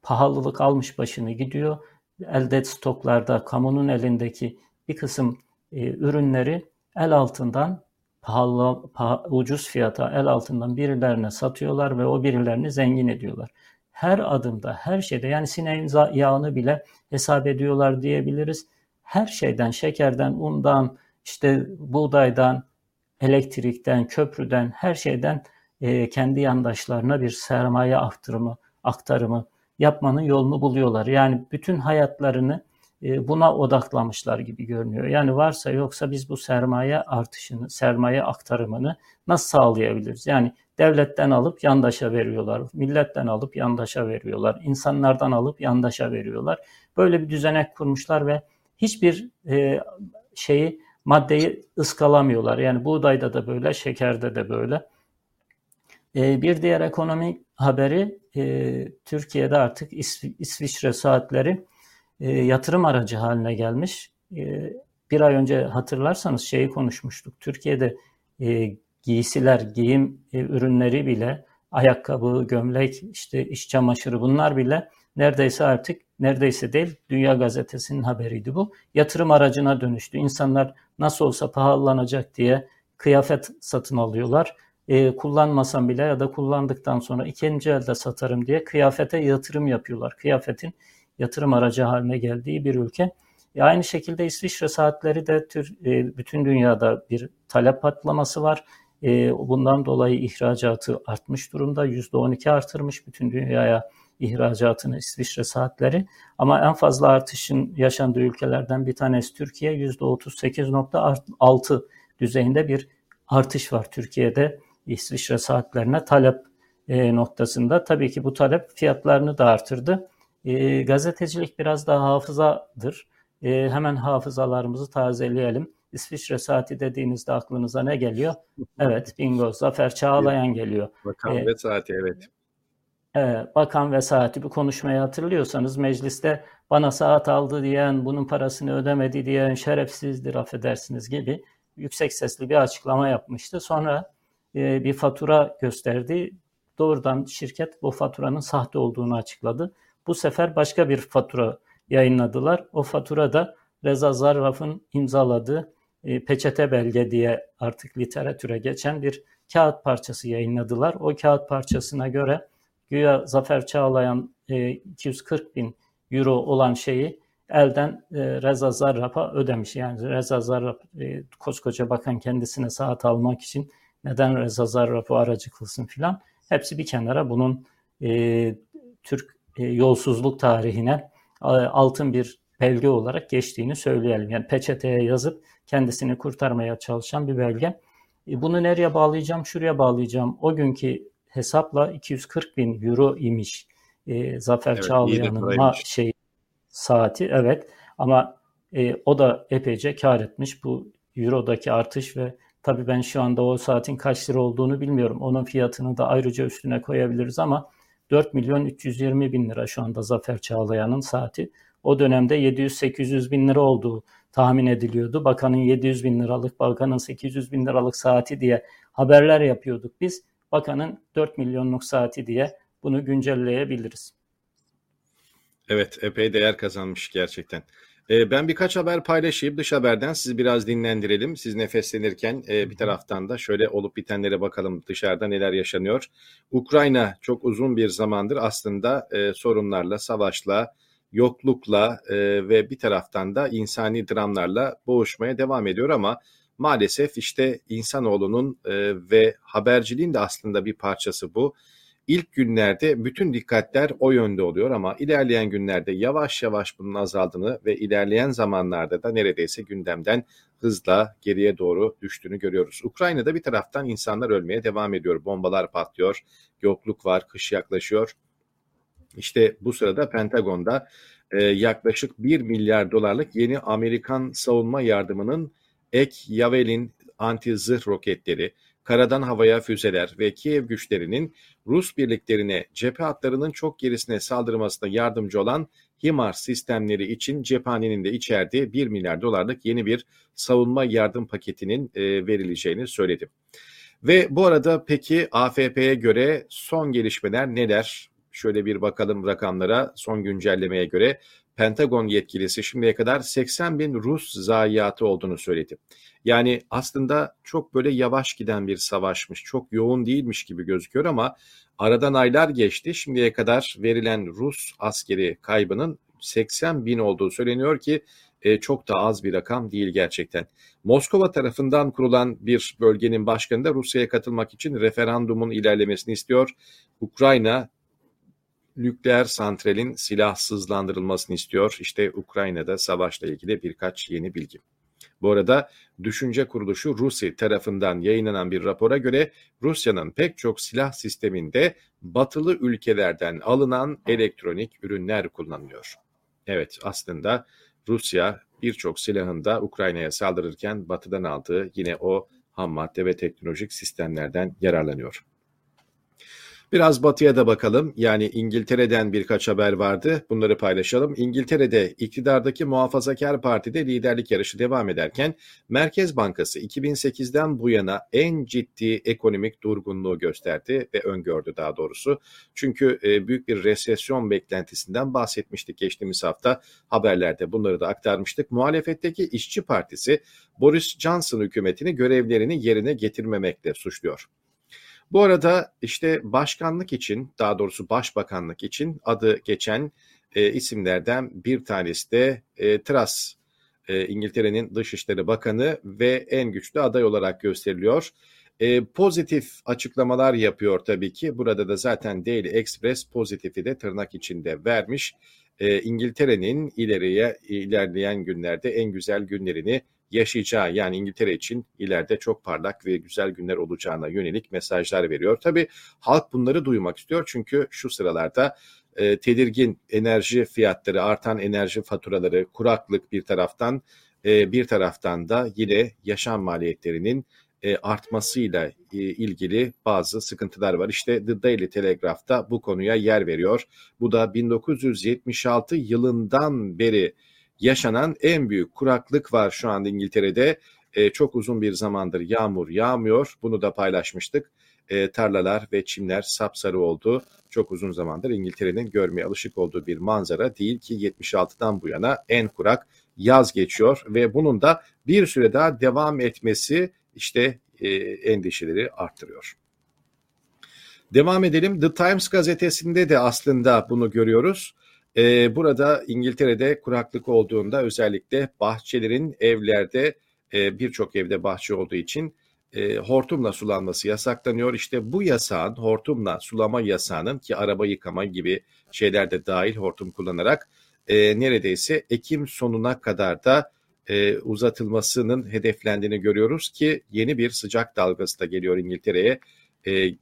pahalılık almış başını gidiyor. Elde stoklarda kamunun elindeki bir kısım e, ürünleri el altından pahalı, pahalı, ucuz fiyata el altından birilerine satıyorlar ve o birilerini zengin ediyorlar. Her adımda, her şeyde yani sineğin yağını bile hesap ediyorlar diyebiliriz. Her şeyden, şekerden, undan, işte buğdaydan, elektrikten, köprüden, her şeyden e, kendi yandaşlarına bir sermaye aktarımı, aktarımı yapmanın yolunu buluyorlar. Yani bütün hayatlarını e, buna odaklamışlar gibi görünüyor. Yani varsa yoksa biz bu sermaye artışını, sermaye aktarımını nasıl sağlayabiliriz? Yani devletten alıp yandaşa veriyorlar, milletten alıp yandaşa veriyorlar, insanlardan alıp yandaşa veriyorlar. Böyle bir düzenek kurmuşlar ve hiçbir e, şeyi maddeyi ıskalamıyorlar. Yani buğdayda da böyle, şekerde de böyle. E, bir diğer ekonomik haberi Türkiye'de artık İsviçre saatleri e, yatırım aracı haline gelmiş. E, bir ay önce hatırlarsanız şeyi konuşmuştuk. Türkiye'de e, giysiler, giyim e, ürünleri bile, ayakkabı, gömlek, işte iş çamaşırı bunlar bile neredeyse artık neredeyse değil Dünya Gazetesi'nin haberiydi bu. Yatırım aracına dönüştü. İnsanlar nasıl olsa pahalanacak diye kıyafet satın alıyorlar. E, kullanmasam bile ya da kullandıktan sonra ikinci elde satarım diye kıyafete yatırım yapıyorlar. Kıyafetin yatırım aracı haline geldiği bir ülke. E aynı şekilde İsviçre saatleri de tür, e, bütün dünyada bir talep patlaması var. E, bundan dolayı ihracatı artmış durumda. %12 artırmış bütün dünyaya ihracatını İsviçre saatleri. Ama en fazla artışın yaşandığı ülkelerden bir tanesi Türkiye. %38.6 düzeyinde bir artış var Türkiye'de İsviçre saatlerine talep e, noktasında. Tabii ki bu talep fiyatlarını da artırdı. E, gazetecilik biraz daha hafızadır. E, hemen hafızalarımızı tazeleyelim. İsviçre saati dediğinizde aklınıza ne geliyor? Evet, bingo, Zafer Çağlayan geliyor. Bakan ee, saati, evet. E, bakan ve saati bir konuşmayı hatırlıyorsanız mecliste bana saat aldı diyen, bunun parasını ödemedi diyen şerefsizdir affedersiniz gibi yüksek sesli bir açıklama yapmıştı. Sonra e, bir fatura gösterdi. Doğrudan şirket bu faturanın sahte olduğunu açıkladı. Bu sefer başka bir fatura yayınladılar. O fatura da Reza Zarraf'ın imzaladığı e, peçete belge diye artık literatüre geçen bir kağıt parçası yayınladılar. O kağıt parçasına göre güya Zafer Çağlayan e, 240 bin euro olan şeyi elden e, Reza Zarrab'a ödemiş. Yani Reza Zarrab e, koskoca bakan kendisine saat almak için neden Reza Zarrab'ı aracı kılsın filan. Hepsi bir kenara bunun e, Türk e, yolsuzluk tarihine altın bir belge olarak geçtiğini söyleyelim. Yani peçeteye yazıp kendisini kurtarmaya çalışan bir belge. E, bunu nereye bağlayacağım? Şuraya bağlayacağım. O günkü hesapla 240 bin euro imiş e, Zafer evet, Çağlayan'ın şey saati. Evet ama e, o da epeyce kar etmiş bu eurodaki artış ve tabii ben şu anda o saatin kaç lira olduğunu bilmiyorum. Onun fiyatını da ayrıca üstüne koyabiliriz ama 4 milyon 320 bin lira şu anda Zafer Çağlayan'ın saati. O dönemde 700-800 bin lira olduğu tahmin ediliyordu. Bakanın 700 bin liralık, bakanın 800 bin liralık saati diye haberler yapıyorduk biz. Bakanın 4 milyonluk saati diye bunu güncelleyebiliriz. Evet, epey değer kazanmış gerçekten. Ee, ben birkaç haber paylaşayım. Dış haberden sizi biraz dinlendirelim. Siz nefeslenirken e, bir taraftan da şöyle olup bitenlere bakalım dışarıda neler yaşanıyor. Ukrayna çok uzun bir zamandır aslında e, sorunlarla, savaşla, yoklukla e, ve bir taraftan da insani dramlarla boğuşmaya devam ediyor ama maalesef işte insanoğlunun e, ve haberciliğin de aslında bir parçası bu. İlk günlerde bütün dikkatler o yönde oluyor ama ilerleyen günlerde yavaş yavaş bunun azaldığını ve ilerleyen zamanlarda da neredeyse gündemden hızla geriye doğru düştüğünü görüyoruz. Ukrayna'da bir taraftan insanlar ölmeye devam ediyor. Bombalar patlıyor, yokluk var, kış yaklaşıyor. İşte bu sırada Pentagon'da e, yaklaşık 1 milyar dolarlık yeni Amerikan savunma yardımının ek Javelin anti-zırh roketleri, karadan havaya füzeler ve Kiev güçlerinin Rus birliklerine cephe hatlarının çok gerisine saldırmasına yardımcı olan HIMARS sistemleri için cephanenin de içerdiği 1 milyar dolarlık yeni bir savunma yardım paketinin e, verileceğini söyledi. Ve bu arada peki AFP'ye göre son gelişmeler neler? Şöyle bir bakalım rakamlara son güncellemeye göre Pentagon yetkilisi şimdiye kadar 80 bin Rus zayiatı olduğunu söyledi. Yani aslında çok böyle yavaş giden bir savaşmış, çok yoğun değilmiş gibi gözüküyor ama aradan aylar geçti. Şimdiye kadar verilen Rus askeri kaybının 80 bin olduğu söyleniyor ki e, çok da az bir rakam değil gerçekten. Moskova tarafından kurulan bir bölgenin başkanı da Rusya'ya katılmak için referandumun ilerlemesini istiyor. Ukrayna nükleer santralin silahsızlandırılmasını istiyor. İşte Ukrayna'da savaşla ilgili birkaç yeni bilgi. Bu arada düşünce kuruluşu Rusi tarafından yayınlanan bir rapora göre Rusya'nın pek çok silah sisteminde batılı ülkelerden alınan elektronik ürünler kullanılıyor. Evet aslında Rusya birçok silahında Ukrayna'ya saldırırken batıdan aldığı yine o ham madde ve teknolojik sistemlerden yararlanıyor. Biraz batıya da bakalım. Yani İngiltere'den birkaç haber vardı. Bunları paylaşalım. İngiltere'de iktidardaki Muhafazakar Parti'de liderlik yarışı devam ederken Merkez Bankası 2008'den bu yana en ciddi ekonomik durgunluğu gösterdi ve öngördü daha doğrusu. Çünkü e, büyük bir resesyon beklentisinden bahsetmiştik geçtiğimiz hafta haberlerde bunları da aktarmıştık. Muhalefetteki İşçi Partisi Boris Johnson hükümetini görevlerini yerine getirmemekle suçluyor. Bu arada işte başkanlık için daha doğrusu başbakanlık için adı geçen e, isimlerden bir tanesi de e, Truss, e, İngiltere'nin Dışişleri Bakanı ve en güçlü aday olarak gösteriliyor. E, pozitif açıklamalar yapıyor tabii ki. Burada da zaten Daily Express pozitifi de tırnak içinde vermiş. E, İngiltere'nin ileriye ilerleyen günlerde en güzel günlerini yaşayacağı yani İngiltere için ileride çok parlak ve güzel günler olacağına yönelik mesajlar veriyor. Tabii halk bunları duymak istiyor çünkü şu sıralarda e, tedirgin enerji fiyatları, artan enerji faturaları, kuraklık bir taraftan e, bir taraftan da yine yaşam maliyetlerinin e, artmasıyla e, ilgili bazı sıkıntılar var. İşte The Daily Telegraph'ta bu konuya yer veriyor. Bu da 1976 yılından beri yaşanan en büyük kuraklık var şu anda İngiltere'de. E, çok uzun bir zamandır yağmur yağmıyor. Bunu da paylaşmıştık. E, tarlalar ve çimler sapsarı oldu. Çok uzun zamandır İngiltere'nin görmeye alışık olduğu bir manzara değil ki 76'dan bu yana en kurak yaz geçiyor ve bunun da bir süre daha devam etmesi işte e, endişeleri arttırıyor. Devam edelim. The Times gazetesinde de aslında bunu görüyoruz. Ee, burada İngiltere'de kuraklık olduğunda özellikle bahçelerin evlerde e, birçok evde bahçe olduğu için e, hortumla sulanması yasaklanıyor. İşte bu yasağın hortumla sulama yasağının ki araba yıkama gibi şeyler de dahil hortum kullanarak e, neredeyse Ekim sonuna kadar da e, uzatılmasının hedeflendiğini görüyoruz ki yeni bir sıcak dalgası da geliyor İngiltere'ye. E,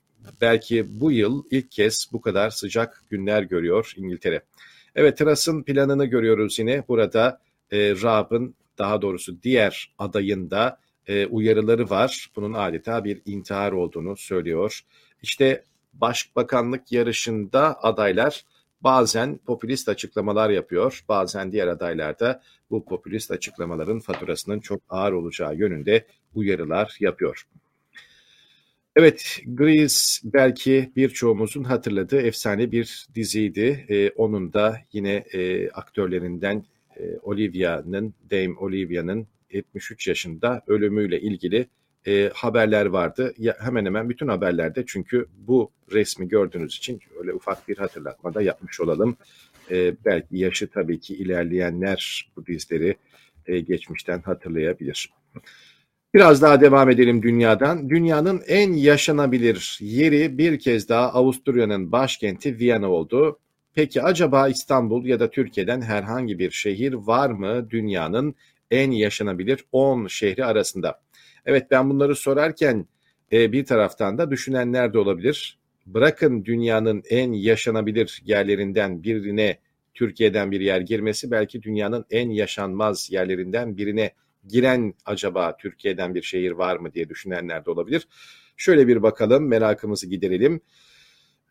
belki bu yıl ilk kez bu kadar sıcak günler görüyor İngiltere. Evet Tras'ın planını görüyoruz yine. Burada e, Raab'ın daha doğrusu diğer adayında e, uyarıları var. Bunun adeta bir intihar olduğunu söylüyor. İşte başbakanlık yarışında adaylar bazen popülist açıklamalar yapıyor. Bazen diğer adaylar da bu popülist açıklamaların faturasının çok ağır olacağı yönünde uyarılar yapıyor. Evet, Grease belki birçoğumuzun hatırladığı efsane bir diziydi. Ee, onun da yine e, aktörlerinden e, Olivia'nın, Dame Olivia'nın 73 yaşında ölümüyle ilgili e, haberler vardı. Ya, hemen hemen bütün haberlerde çünkü bu resmi gördüğünüz için öyle ufak bir hatırlatma da yapmış olalım. E, belki yaşı tabii ki ilerleyenler bu dizileri e, geçmişten hatırlayabilir. Biraz daha devam edelim dünyadan. Dünyanın en yaşanabilir yeri bir kez daha Avusturya'nın başkenti Viyana oldu. Peki acaba İstanbul ya da Türkiye'den herhangi bir şehir var mı dünyanın en yaşanabilir 10 şehri arasında? Evet ben bunları sorarken e, bir taraftan da düşünenler de olabilir. Bırakın dünyanın en yaşanabilir yerlerinden birine Türkiye'den bir yer girmesi belki dünyanın en yaşanmaz yerlerinden birine giren acaba Türkiye'den bir şehir var mı diye düşünenler de olabilir. Şöyle bir bakalım merakımızı giderelim.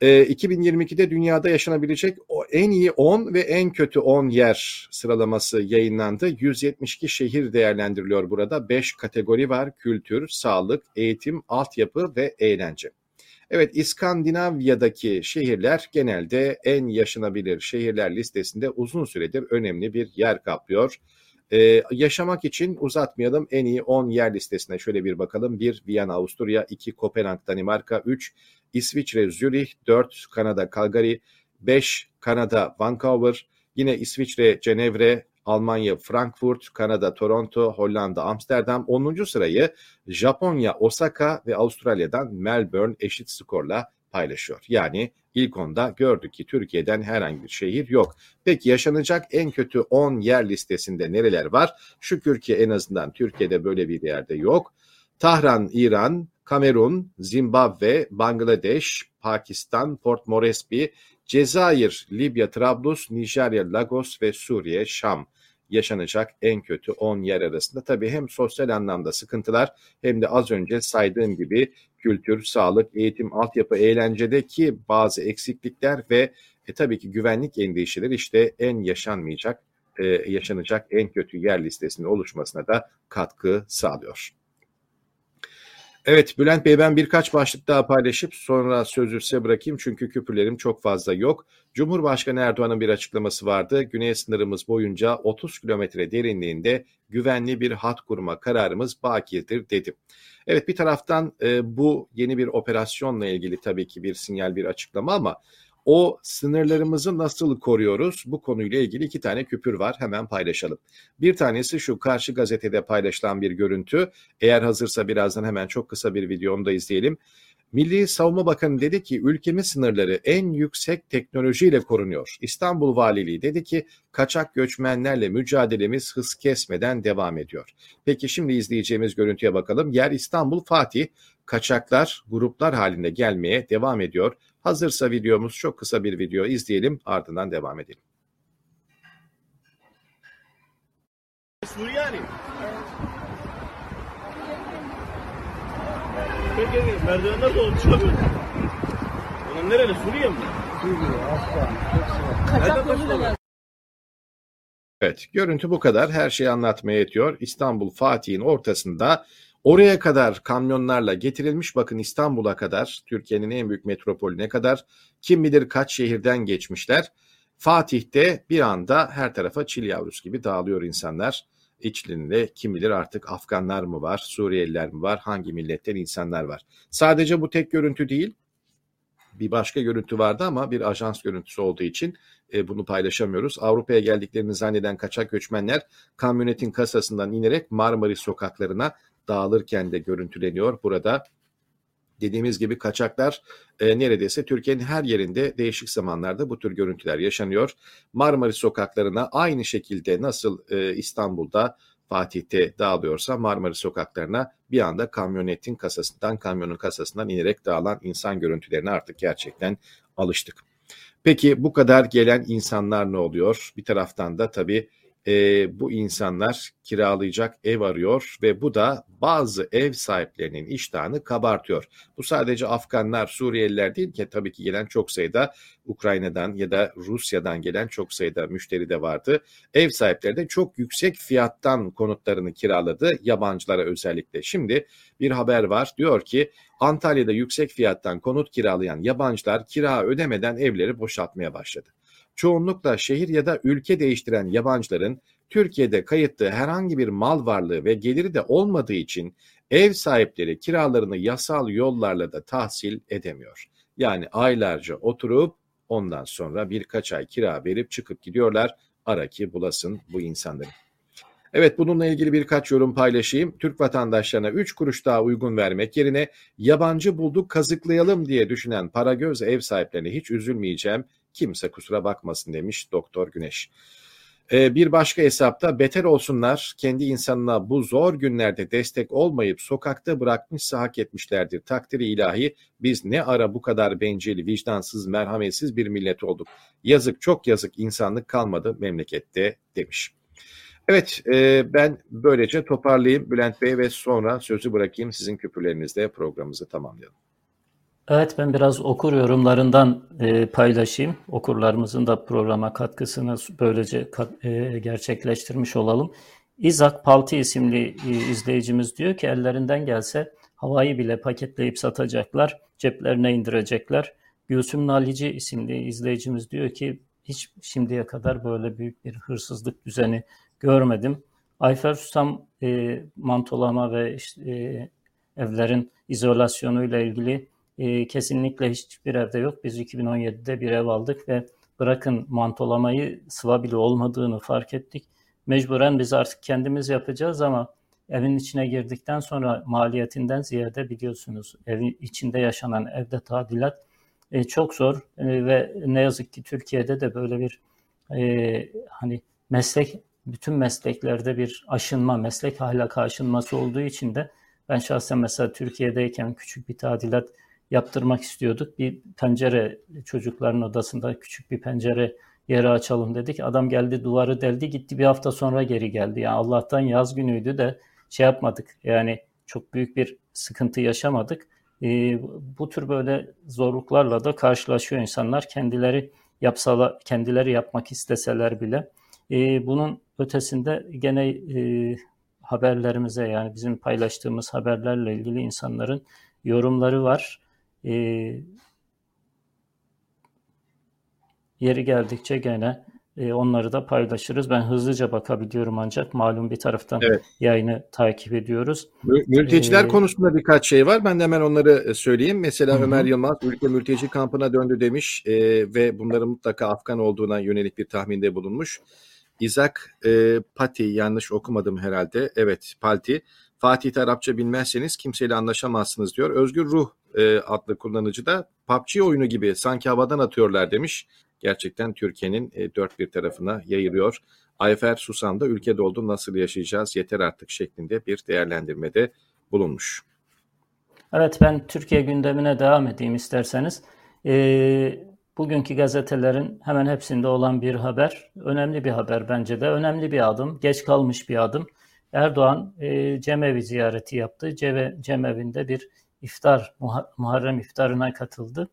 E, 2022'de dünyada yaşanabilecek o en iyi 10 ve en kötü 10 yer sıralaması yayınlandı. 172 şehir değerlendiriliyor burada. 5 kategori var. Kültür, sağlık, eğitim, altyapı ve eğlence. Evet İskandinavya'daki şehirler genelde en yaşanabilir şehirler listesinde uzun süredir önemli bir yer kaplıyor. Ee, yaşamak için uzatmayalım. En iyi 10 yer listesine şöyle bir bakalım. 1 Viyana Avusturya, 2 Kopenhag Danimarka, 3 İsviçre Zürih, 4 Kanada Calgary, 5 Kanada Vancouver, yine İsviçre Cenevre, Almanya Frankfurt, Kanada Toronto, Hollanda Amsterdam. 10. sırayı Japonya Osaka ve Avustralya'dan Melbourne eşit skorla paylaşıyor. Yani ilk onda gördük ki Türkiye'den herhangi bir şehir yok. Peki yaşanacak en kötü 10 yer listesinde nereler var? Şükür ki en azından Türkiye'de böyle bir yerde yok. Tahran, İran, Kamerun, Zimbabwe, Bangladeş, Pakistan, Port Moresby, Cezayir, Libya, Trablus, Nijerya, Lagos ve Suriye, Şam yaşanacak en kötü 10 yer arasında. Tabii hem sosyal anlamda sıkıntılar hem de az önce saydığım gibi kültür, sağlık, eğitim, altyapı, eğlencedeki bazı eksiklikler ve e, tabii ki güvenlik endişeleri işte en yaşanmayacak, e, yaşanacak en kötü yer listesinin oluşmasına da katkı sağlıyor. Evet Bülent Bey ben birkaç başlık daha paylaşıp sonra sözü size bırakayım çünkü küpürlerim çok fazla yok. Cumhurbaşkanı Erdoğan'ın bir açıklaması vardı. Güney sınırımız boyunca 30 kilometre derinliğinde güvenli bir hat kurma kararımız bakidir dedi. Evet bir taraftan e, bu yeni bir operasyonla ilgili tabii ki bir sinyal bir açıklama ama o sınırlarımızı nasıl koruyoruz? Bu konuyla ilgili iki tane küpür var. Hemen paylaşalım. Bir tanesi şu karşı gazetede paylaşılan bir görüntü. Eğer hazırsa birazdan hemen çok kısa bir videonu da izleyelim. Milli Savunma Bakanı dedi ki ülkemiz sınırları en yüksek teknolojiyle korunuyor. İstanbul Valiliği dedi ki kaçak göçmenlerle mücadelemiz hız kesmeden devam ediyor. Peki şimdi izleyeceğimiz görüntüye bakalım. Yer İstanbul Fatih kaçaklar gruplar halinde gelmeye devam ediyor. Hazırsa videomuz çok kısa bir video izleyelim ardından devam edelim. Suriyeli. Peki de olmuş abi. Ulan nereli Suriye mi? Suriye, Afgan. Kaçak Evet, görüntü bu kadar. Her şeyi anlatmaya yetiyor. İstanbul Fatih'in ortasında oraya kadar kamyonlarla getirilmiş. Bakın İstanbul'a kadar, Türkiye'nin en büyük metropolüne kadar kim bilir kaç şehirden geçmişler. Fatih'te bir anda her tarafa çil yavrusu gibi dağılıyor insanlar. İçlerinde kim bilir artık Afganlar mı var, Suriyeliler mi var, hangi milletten insanlar var. Sadece bu tek görüntü değil. Bir başka görüntü vardı ama bir ajans görüntüsü olduğu için e, bunu paylaşamıyoruz. Avrupa'ya geldiklerini zanneden kaçak göçmenler kamyonetin kasasından inerek Marmaris sokaklarına dağılırken de görüntüleniyor burada. Dediğimiz gibi kaçaklar e, neredeyse Türkiye'nin her yerinde değişik zamanlarda bu tür görüntüler yaşanıyor. Marmaris sokaklarına aynı şekilde nasıl e, İstanbul'da Fatih'te dağılıyorsa Marmaris sokaklarına bir anda kamyonetin kasasından, kamyonun kasasından inerek dağılan insan görüntülerine artık gerçekten alıştık. Peki bu kadar gelen insanlar ne oluyor? Bir taraftan da tabii e, bu insanlar kiralayacak ev arıyor ve bu da bazı ev sahiplerinin iştahını kabartıyor. Bu sadece Afganlar, Suriyeliler değil ki tabii ki gelen çok sayıda Ukrayna'dan ya da Rusya'dan gelen çok sayıda müşteri de vardı. Ev sahipleri de çok yüksek fiyattan konutlarını kiraladı yabancılara özellikle. Şimdi bir haber var diyor ki Antalya'da yüksek fiyattan konut kiralayan yabancılar kira ödemeden evleri boşaltmaya başladı çoğunlukla şehir ya da ülke değiştiren yabancıların Türkiye'de kayıtlı herhangi bir mal varlığı ve geliri de olmadığı için ev sahipleri kiralarını yasal yollarla da tahsil edemiyor. Yani aylarca oturup ondan sonra birkaç ay kira verip çıkıp gidiyorlar. Ara ki bulasın bu insanları. Evet bununla ilgili birkaç yorum paylaşayım. Türk vatandaşlarına 3 kuruş daha uygun vermek yerine yabancı bulduk kazıklayalım diye düşünen para göz ev sahiplerine hiç üzülmeyeceğim. Kimse kusura bakmasın demiş Doktor Güneş. Ee, bir başka hesapta beter olsunlar kendi insanına bu zor günlerde destek olmayıp sokakta bırakmışsa hak etmişlerdir. Takdiri ilahi biz ne ara bu kadar bencil, vicdansız, merhametsiz bir millet olduk. Yazık çok yazık insanlık kalmadı memlekette demiş. Evet e, ben böylece toparlayayım Bülent Bey ve sonra sözü bırakayım sizin küpürlerinizde programımızı tamamlayalım. Evet ben biraz okur yorumlarından e, paylaşayım. Okurlarımızın da programa katkısını böylece kat, e, gerçekleştirmiş olalım. İzak Palti isimli e, izleyicimiz diyor ki ellerinden gelse havayı bile paketleyip satacaklar, ceplerine indirecekler. Gülsüm Nalici isimli izleyicimiz diyor ki hiç şimdiye kadar böyle büyük bir hırsızlık düzeni görmedim. Ayfer Susam e, mantolama ve işte, e, evlerin izolasyonuyla ilgili e, kesinlikle hiçbir evde yok. Biz 2017'de bir ev aldık ve bırakın mantolamayı sıva bile olmadığını fark ettik. Mecburen biz artık kendimiz yapacağız ama evin içine girdikten sonra maliyetinden ziyade biliyorsunuz evin içinde yaşanan evde tadilat e, çok zor e, ve ne yazık ki Türkiye'de de böyle bir e, hani meslek bütün mesleklerde bir aşınma, meslek ahlak aşınması olduğu için de ben şahsen mesela Türkiye'deyken küçük bir tadilat yaptırmak istiyorduk. Bir pencere çocukların odasında küçük bir pencere yeri açalım dedik. Adam geldi duvarı deldi gitti bir hafta sonra geri geldi. Yani Allah'tan yaz günüydü de şey yapmadık. Yani çok büyük bir sıkıntı yaşamadık. E, bu tür böyle zorluklarla da karşılaşıyor insanlar. Kendileri yapsalar, kendileri yapmak isteseler bile. E, bunun ötesinde gene e, haberlerimize yani bizim paylaştığımız haberlerle ilgili insanların yorumları var. E, yeri geldikçe gene e, onları da paylaşırız. Ben hızlıca bakabiliyorum ancak malum bir taraftan evet. yayını takip ediyoruz. Mülteciler ee, konusunda birkaç şey var. Ben de hemen onları e, söyleyeyim. Mesela hı. Ömer Yılmaz ülke mülteci kampına döndü demiş e, ve bunların mutlaka Afgan olduğuna yönelik bir tahminde bulunmuş. İzak e, Pati yanlış okumadım herhalde. Evet Palti. Fatih Arapça bilmezseniz kimseyle anlaşamazsınız diyor. Özgür Ruh e, adlı kullanıcı da PUBG oyunu gibi sanki havadan atıyorlar demiş. Gerçekten Türkiye'nin e, dört bir tarafına yayılıyor. Ayfer Susan da ülkede oldu nasıl yaşayacağız yeter artık şeklinde bir değerlendirmede bulunmuş. Evet ben Türkiye gündemine devam edeyim isterseniz. Ee, bugünkü gazetelerin hemen hepsinde olan bir haber. Önemli bir haber bence de. Önemli bir adım. Geç kalmış bir adım. Erdoğan e, cemevi ziyareti yaptı. Ceve, cemevinde bir iftar, Muharrem iftarına katıldı.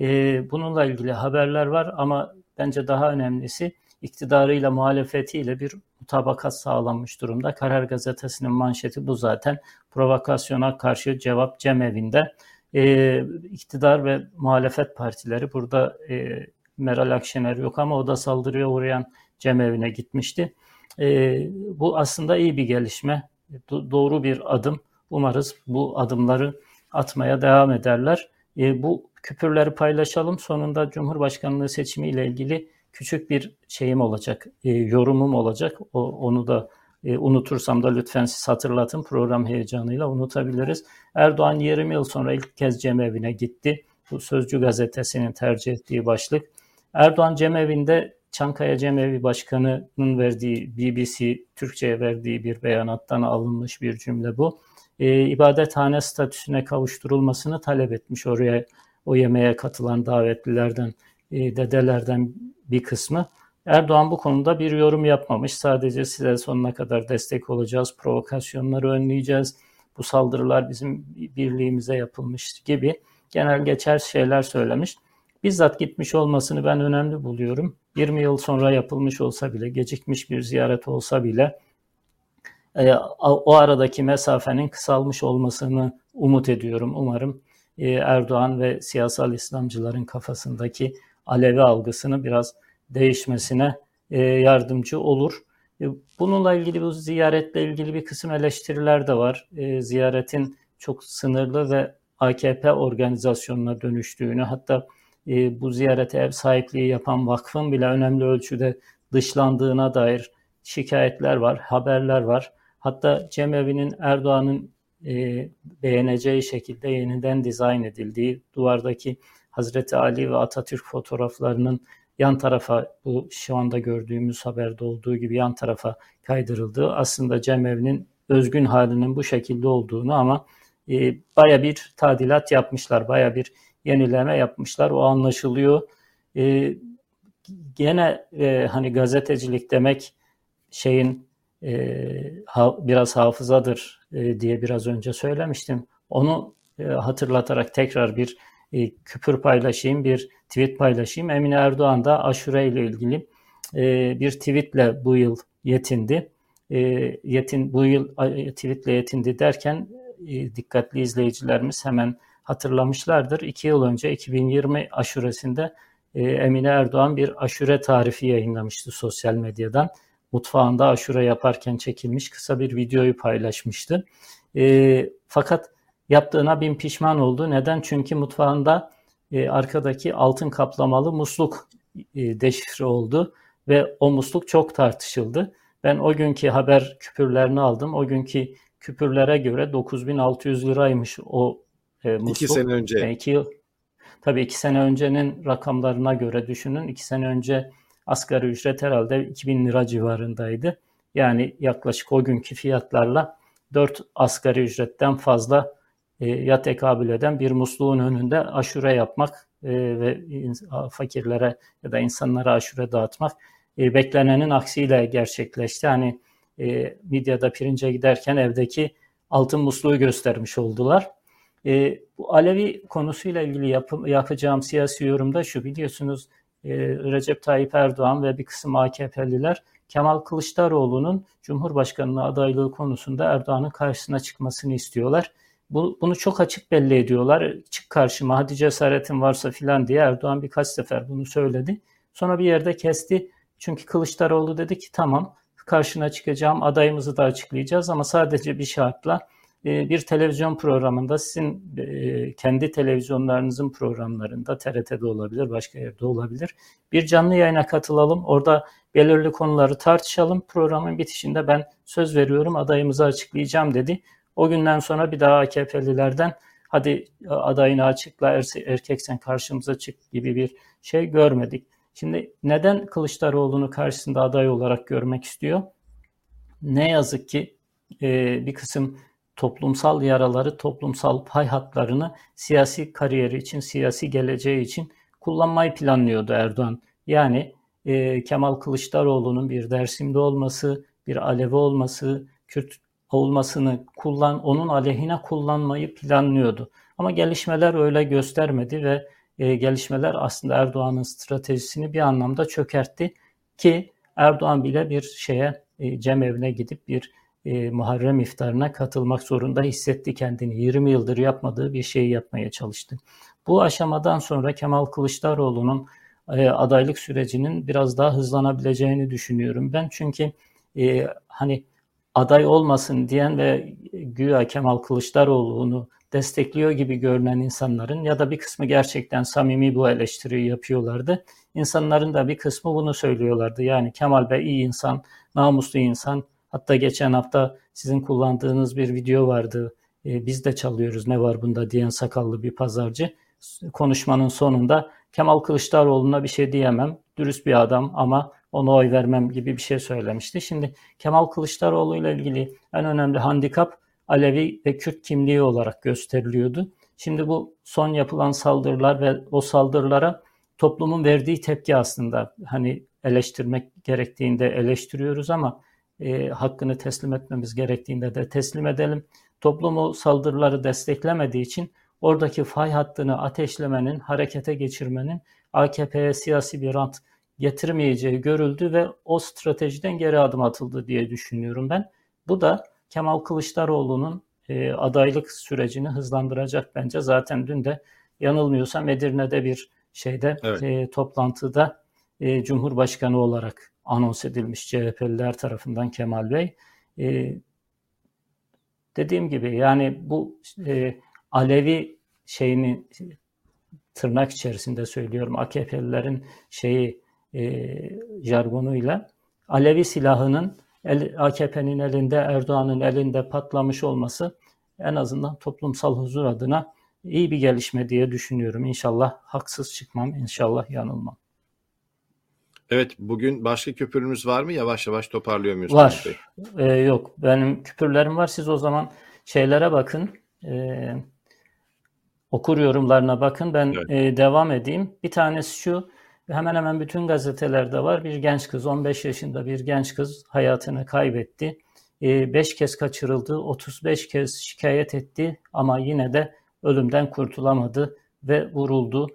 E, bununla ilgili haberler var ama bence daha önemlisi iktidarıyla muhalefetiyle bir mutabakat sağlanmış durumda. Karar Gazetesi'nin manşeti bu zaten. Provokasyona karşı cevap cemevinde. E, iktidar ve muhalefet partileri burada e, Meral Akşener yok ama o da saldırıya uğrayan cemevine gitmişti. E, bu aslında iyi bir gelişme, do- doğru bir adım. Umarız bu adımları atmaya devam ederler. E, bu küpürleri paylaşalım. Sonunda Cumhurbaşkanlığı seçimi ile ilgili küçük bir şeyim olacak, e, yorumum olacak. O, onu da E, unutursam da lütfen siz hatırlatın program heyecanıyla unutabiliriz. Erdoğan 20 yıl sonra ilk kez cemevine gitti. Bu Sözcü gazetesinin tercih ettiği başlık. Erdoğan cemevinde Çankaya Cemevi Başkanı'nın verdiği BBC Türkçe'ye verdiği bir beyanattan alınmış bir cümle bu. E, ibadethane statüsüne kavuşturulmasını talep etmiş oraya o yemeğe katılan davetlilerden, e, dedelerden bir kısmı. Erdoğan bu konuda bir yorum yapmamış. Sadece size sonuna kadar destek olacağız, provokasyonları önleyeceğiz. Bu saldırılar bizim birliğimize yapılmış gibi genel geçer şeyler söylemiş. Bizzat gitmiş olmasını ben önemli buluyorum. 20 yıl sonra yapılmış olsa bile, gecikmiş bir ziyaret olsa bile e, o aradaki mesafenin kısalmış olmasını umut ediyorum. Umarım e, Erdoğan ve siyasal İslamcıların kafasındaki Alevi algısını biraz değişmesine e, yardımcı olur. Bununla ilgili bu ziyaretle ilgili bir kısım eleştiriler de var. Ziyaretin çok sınırlı ve AKP organizasyonuna dönüştüğünü hatta bu ziyarete ev sahipliği yapan vakfın bile önemli ölçüde dışlandığına dair şikayetler var, haberler var. Hatta Cemevi'nin Erdoğan'ın e, beğeneceği şekilde yeniden dizayn edildiği, duvardaki Hazreti Ali ve Atatürk fotoğraflarının yan tarafa bu şu anda gördüğümüz haberde olduğu gibi yan tarafa kaydırıldığı aslında cemevi'nin özgün halinin bu şekilde olduğunu ama e, baya bir tadilat yapmışlar, baya bir yenileme yapmışlar. O anlaşılıyor. E, gene e, hani gazetecilik demek şeyin e, ha, biraz hafızadır e, diye biraz önce söylemiştim. Onu e, hatırlatarak tekrar bir e, küpür paylaşayım, bir tweet paylaşayım. Emine Erdoğan da aşure ile ilgili e, bir tweetle bu yıl yetindi. E, yetin bu yıl tweetle yetindi derken e, dikkatli izleyicilerimiz hemen hatırlamışlardır. İki yıl önce 2020 aşuresinde e, Emine Erdoğan bir aşure tarifi yayınlamıştı sosyal medyadan mutfağında aşure yaparken çekilmiş kısa bir videoyu paylaşmıştı. E, fakat yaptığına bin pişman oldu. Neden? Çünkü mutfağında e, arkadaki altın kaplamalı musluk e, deşifre oldu ve o musluk çok tartışıldı. Ben o günkü haber küpürlerini aldım. O günkü küpürlere göre 9600 liraymış o e, musluk. İki sene önce. Yani iki yıl, tabii iki sene öncenin rakamlarına göre düşünün. İki sene önce asgari ücret herhalde 2000 lira civarındaydı. Yani yaklaşık o günkü fiyatlarla 4 asgari ücretten fazla e, ya tekabül eden bir musluğun önünde aşure yapmak e, ve fakirlere ya da insanlara aşure dağıtmak e, beklenenin aksiyle gerçekleşti. Hani e, medyada pirince giderken evdeki altın musluğu göstermiş oldular. E, bu Alevi konusuyla ilgili yap, yapacağım siyasi yorumda şu biliyorsunuz e, Recep Tayyip Erdoğan ve bir kısım AKP'liler Kemal Kılıçdaroğlu'nun Cumhurbaşkanlığı adaylığı konusunda Erdoğan'ın karşısına çıkmasını istiyorlar. Bu, bunu çok açık belli ediyorlar. Çık karşıma hadi cesaretin varsa filan diye Erdoğan birkaç sefer bunu söyledi. Sonra bir yerde kesti. Çünkü Kılıçdaroğlu dedi ki tamam karşına çıkacağım adayımızı da açıklayacağız ama sadece bir şartla bir televizyon programında sizin e, kendi televizyonlarınızın programlarında TRT'de olabilir, başka yerde olabilir. Bir canlı yayına katılalım. Orada belirli konuları tartışalım. Programın bitişinde ben söz veriyorum adayımızı açıklayacağım dedi. O günden sonra bir daha AKP'lilerden hadi adayını açıkla erkeksen karşımıza çık gibi bir şey görmedik. Şimdi neden Kılıçdaroğlu'nu karşısında aday olarak görmek istiyor? Ne yazık ki e, bir kısım toplumsal yaraları, toplumsal pay hatlarını siyasi kariyeri için, siyasi geleceği için kullanmayı planlıyordu Erdoğan. Yani e, Kemal Kılıçdaroğlu'nun bir Dersim'de olması, bir Alevi olması, Kürt olmasını kullan, onun aleyhine kullanmayı planlıyordu. Ama gelişmeler öyle göstermedi ve e, gelişmeler aslında Erdoğan'ın stratejisini bir anlamda çökertti ki Erdoğan bile bir şeye e, cemevine gidip bir e, Muharrem iftarına katılmak zorunda hissetti kendini. 20 yıldır yapmadığı bir şeyi yapmaya çalıştı. Bu aşamadan sonra Kemal Kılıçdaroğlu'nun e, adaylık sürecinin biraz daha hızlanabileceğini düşünüyorum ben. Çünkü e, hani aday olmasın diyen ve güya Kemal Kılıçdaroğlu'nu destekliyor gibi görünen insanların ya da bir kısmı gerçekten samimi bu eleştiriyi yapıyorlardı. İnsanların da bir kısmı bunu söylüyorlardı. Yani Kemal Bey iyi insan, namuslu insan, Hatta geçen hafta sizin kullandığınız bir video vardı. E, biz de çalıyoruz ne var bunda diyen sakallı bir pazarcı. Konuşmanın sonunda Kemal Kılıçdaroğlu'na bir şey diyemem. Dürüst bir adam ama ona oy vermem gibi bir şey söylemişti. Şimdi Kemal Kılıçdaroğlu ile ilgili en önemli handikap Alevi ve Kürt kimliği olarak gösteriliyordu. Şimdi bu son yapılan saldırılar ve o saldırılara toplumun verdiği tepki aslında hani eleştirmek gerektiğinde eleştiriyoruz ama e, hakkını teslim etmemiz gerektiğinde de teslim edelim. Toplumu saldırıları desteklemediği için oradaki fay hattını ateşlemenin, harekete geçirmenin AKP'ye siyasi bir rant getirmeyeceği görüldü ve o stratejiden geri adım atıldı diye düşünüyorum ben. Bu da Kemal Kılıçdaroğlu'nun e, adaylık sürecini hızlandıracak bence. Zaten dün de yanılmıyorsam Edirne'de bir şeyde evet. e, toplantıda e, Cumhurbaşkanı olarak anons edilmiş CHP'liler tarafından Kemal Bey. E, dediğim gibi yani bu e, Alevi şeyini tırnak içerisinde söylüyorum AKP'lilerin şeyi e, jargonuyla Alevi silahının el, AKP'nin elinde Erdoğan'ın elinde patlamış olması en azından toplumsal huzur adına iyi bir gelişme diye düşünüyorum. İnşallah haksız çıkmam, inşallah yanılmam. Evet, bugün başka küpürümüz var mı? Yavaş yavaş toparlıyor muyuz? Var. Ee, yok, benim küpürlerim var. Siz o zaman şeylere bakın. Ee, okur yorumlarına bakın. Ben evet. e, devam edeyim. Bir tanesi şu. Hemen hemen bütün gazetelerde var. Bir genç kız, 15 yaşında bir genç kız hayatını kaybetti. 5 kez kaçırıldı, 35 kez şikayet etti ama yine de ölümden kurtulamadı ve vuruldu.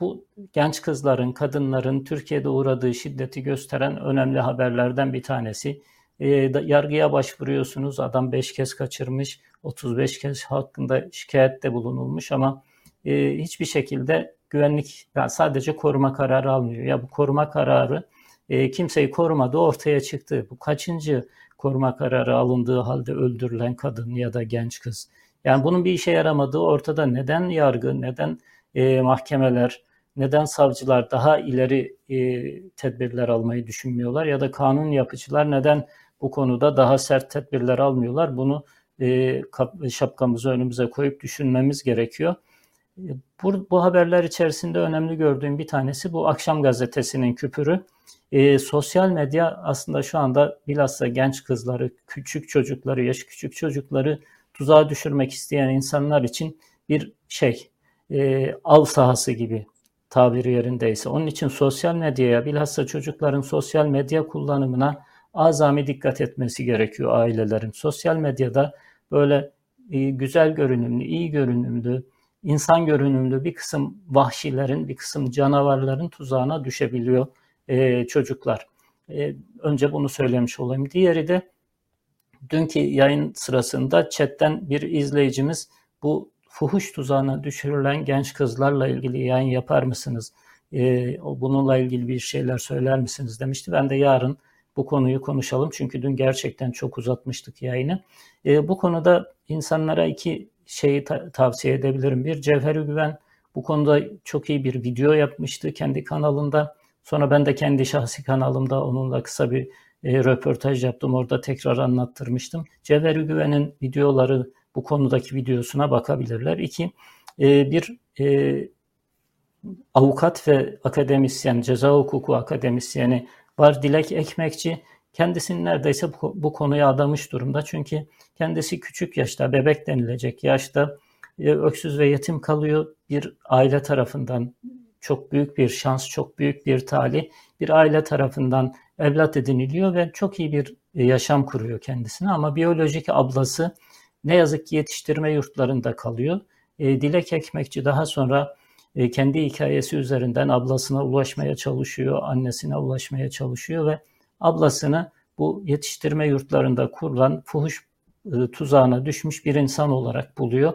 Bu genç kızların, kadınların Türkiye'de uğradığı şiddeti gösteren önemli haberlerden bir tanesi. E, yargıya başvuruyorsunuz, adam 5 kez kaçırmış, 35 kez hakkında şikayette bulunulmuş ama e, hiçbir şekilde güvenlik, yani sadece koruma kararı almıyor. Ya bu koruma kararı e, kimseyi korumadı ortaya çıktı. Bu kaçıncı koruma kararı alındığı halde öldürülen kadın ya da genç kız. Yani bunun bir işe yaramadığı ortada. Neden yargı, neden e, mahkemeler, neden savcılar daha ileri e, tedbirler almayı düşünmüyorlar ya da kanun yapıcılar neden bu konuda daha sert tedbirler almıyorlar? Bunu e, şapkamızı önümüze koyup düşünmemiz gerekiyor. E, bu, bu haberler içerisinde önemli gördüğüm bir tanesi bu akşam gazetesinin küpürü. E, sosyal medya aslında şu anda bilhassa genç kızları, küçük çocukları, yaş küçük çocukları tuzağa düşürmek isteyen insanlar için bir şey, e, av sahası gibi tabiri yerindeyse. Onun için sosyal medyaya, bilhassa çocukların sosyal medya kullanımına azami dikkat etmesi gerekiyor ailelerin. Sosyal medyada böyle e, güzel görünümlü, iyi görünümlü, insan görünümlü bir kısım vahşilerin, bir kısım canavarların tuzağına düşebiliyor e, çocuklar. E, önce bunu söylemiş olayım. Diğeri de dünkü yayın sırasında chatten bir izleyicimiz bu fuhuş tuzağına düşürülen genç kızlarla ilgili yayın yapar mısınız? E, bununla ilgili bir şeyler söyler misiniz demişti. Ben de yarın bu konuyu konuşalım. Çünkü dün gerçekten çok uzatmıştık yayını. E, bu konuda insanlara iki şeyi ta- tavsiye edebilirim. Bir Cevheri Güven bu konuda çok iyi bir video yapmıştı kendi kanalında. Sonra ben de kendi şahsi kanalımda onunla kısa bir e, röportaj yaptım. Orada tekrar anlattırmıştım. Cevheri Güven'in videoları bu konudaki videosuna bakabilirler. İki, e, bir e, avukat ve akademisyen, ceza hukuku akademisyeni var Dilek Ekmekçi. Kendisini neredeyse bu, bu konuya adamış durumda. Çünkü kendisi küçük yaşta, bebek denilecek yaşta e, öksüz ve yetim kalıyor. Bir aile tarafından çok büyük bir şans, çok büyük bir talih bir aile tarafından evlat ediniliyor ve çok iyi bir e, yaşam kuruyor kendisine ama biyolojik ablası ne yazık ki yetiştirme yurtlarında kalıyor. E, Dilek Ekmekçi daha sonra e, kendi hikayesi üzerinden ablasına ulaşmaya çalışıyor, annesine ulaşmaya çalışıyor ve ablasını bu yetiştirme yurtlarında kurulan fuhuş e, tuzağına düşmüş bir insan olarak buluyor.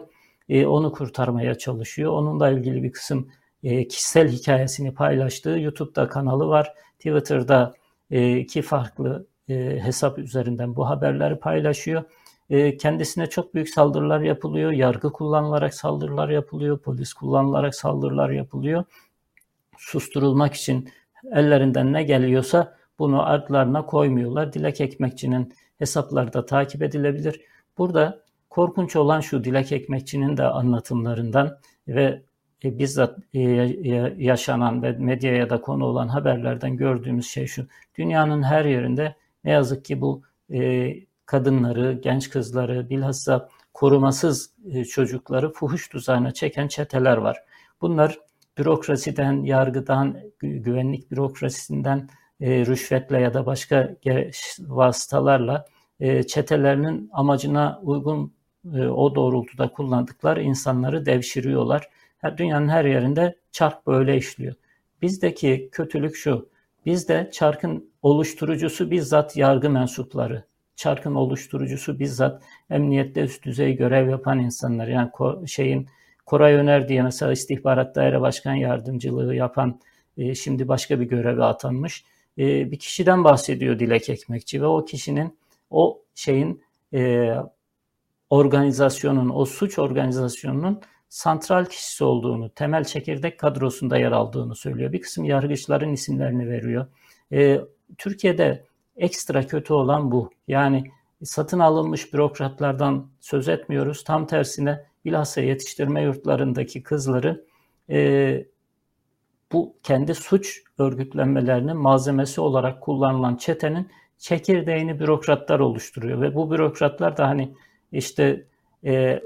E, onu kurtarmaya çalışıyor. Onunla ilgili bir kısım e, kişisel hikayesini paylaştığı YouTube'da kanalı var. Twitter'da e, iki farklı e, hesap üzerinden bu haberleri paylaşıyor. E, kendisine çok büyük saldırılar yapılıyor. Yargı kullanılarak saldırılar yapılıyor. Polis kullanılarak saldırılar yapılıyor. Susturulmak için ellerinden ne geliyorsa bunu adlarına koymuyorlar. Dilek Ekmekçi'nin hesapları da takip edilebilir. Burada korkunç olan şu Dilek Ekmekçi'nin de anlatımlarından ve e, bizzat e, yaşanan ve medyaya da konu olan haberlerden gördüğümüz şey şu. Dünyanın her yerinde ne yazık ki bu e, kadınları, genç kızları, bilhassa korumasız e, çocukları fuhuş tuzağına çeken çeteler var. Bunlar bürokrasiden, yargıdan, güvenlik bürokrasisinden e, rüşvetle ya da başka vasıtalarla e, çetelerinin amacına uygun o doğrultuda kullandıkları insanları devşiriyorlar. Dünyanın her yerinde çark böyle işliyor. Bizdeki kötülük şu, bizde çarkın oluşturucusu bizzat yargı mensupları çarkın oluşturucusu bizzat emniyette üst düzey görev yapan insanlar. Yani ko- şeyin Koray Öner diye mesela istihbarat daire başkan yardımcılığı yapan e, şimdi başka bir göreve atanmış e, bir kişiden bahsediyor Dilek Ekmekçi ve o kişinin o şeyin e, organizasyonun, o suç organizasyonunun santral kişisi olduğunu, temel çekirdek kadrosunda yer aldığını söylüyor. Bir kısım yargıçların isimlerini veriyor. E, Türkiye'de ekstra kötü olan bu. Yani satın alınmış bürokratlardan söz etmiyoruz. Tam tersine bilhassa yetiştirme yurtlarındaki kızları e, bu kendi suç örgütlenmelerinin malzemesi olarak kullanılan çetenin çekirdeğini bürokratlar oluşturuyor ve bu bürokratlar da hani işte e,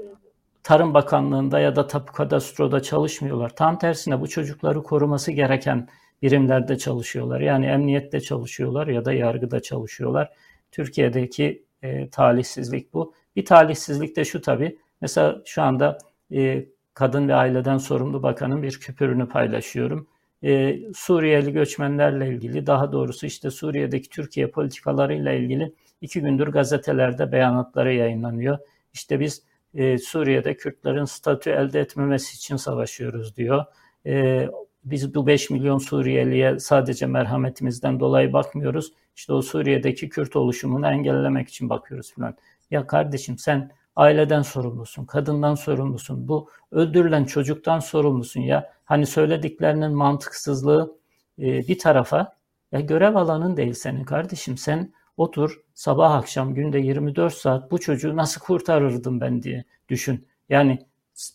Tarım Bakanlığı'nda ya da Tapu Kadastro'da çalışmıyorlar. Tam tersine bu çocukları koruması gereken birimlerde çalışıyorlar. Yani emniyette çalışıyorlar ya da yargıda çalışıyorlar. Türkiye'deki e, talihsizlik bu. Bir talihsizlik de şu tabii. Mesela şu anda e, Kadın ve Aileden Sorumlu Bakan'ın bir küpürünü paylaşıyorum. E, Suriyeli göçmenlerle ilgili, daha doğrusu işte Suriye'deki Türkiye politikalarıyla ilgili iki gündür gazetelerde beyanatları yayınlanıyor. İşte biz e, Suriye'de Kürtlerin statü elde etmemesi için savaşıyoruz diyor. E, biz bu 5 milyon Suriyeliye sadece merhametimizden dolayı bakmıyoruz. İşte o Suriye'deki Kürt oluşumunu engellemek için bakıyoruz falan. Ya kardeşim sen aileden sorumlusun, kadından sorumlusun, bu öldürülen çocuktan sorumlusun ya. Hani söylediklerinin mantıksızlığı e, bir tarafa ya görev alanın değil senin kardeşim. Sen otur sabah akşam günde 24 saat bu çocuğu nasıl kurtarırdım ben diye düşün. Yani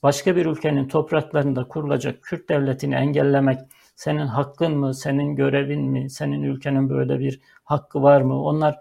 başka bir ülkenin topraklarında kurulacak Kürt devletini engellemek senin hakkın mı, senin görevin mi, senin ülkenin böyle bir hakkı var mı? Onlar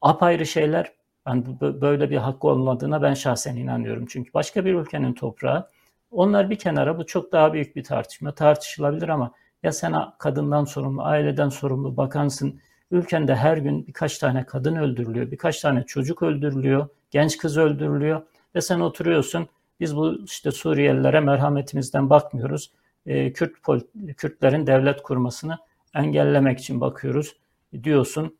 apayrı şeyler. Ben böyle bir hakkı olmadığına ben şahsen inanıyorum. Çünkü başka bir ülkenin toprağı onlar bir kenara bu çok daha büyük bir tartışma. Tartışılabilir ama ya sen kadından sorumlu, aileden sorumlu bakansın. Ülkende her gün birkaç tane kadın öldürülüyor, birkaç tane çocuk öldürülüyor, genç kız öldürülüyor ve sen oturuyorsun biz bu işte Suriyelilere merhametimizden bakmıyoruz. E, Kürt Kürtlerin devlet kurmasını engellemek için bakıyoruz diyorsun.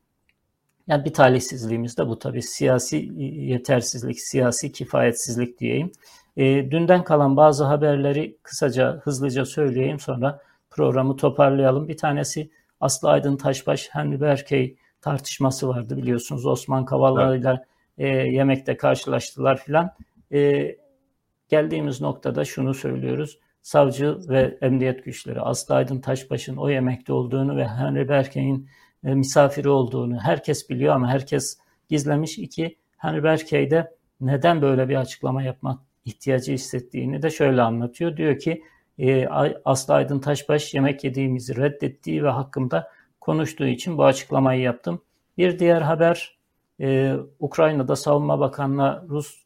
Yani bir talihsizliğimiz de bu tabii siyasi yetersizlik, siyasi kifayetsizlik diyeyim. E, dünden kalan bazı haberleri kısaca, hızlıca söyleyeyim sonra programı toparlayalım. Bir tanesi Aslı Aydın Taşbaş, Henry Berkey tartışması vardı biliyorsunuz. Osman Kavala ile e, yemekte karşılaştılar filan. E, Geldiğimiz noktada şunu söylüyoruz. Savcı ve emniyet güçleri Aslı Aydın Taşbaş'ın o yemekte olduğunu ve Henry Berkey'in e, misafiri olduğunu herkes biliyor ama herkes gizlemiş. İki, Henry Berkey de neden böyle bir açıklama yapmak ihtiyacı hissettiğini de şöyle anlatıyor. Diyor ki e, Aslı Aydın Taşbaş yemek yediğimizi reddettiği ve hakkımda konuştuğu için bu açıklamayı yaptım. Bir diğer haber e, Ukrayna'da Savunma Bakanlığı Rus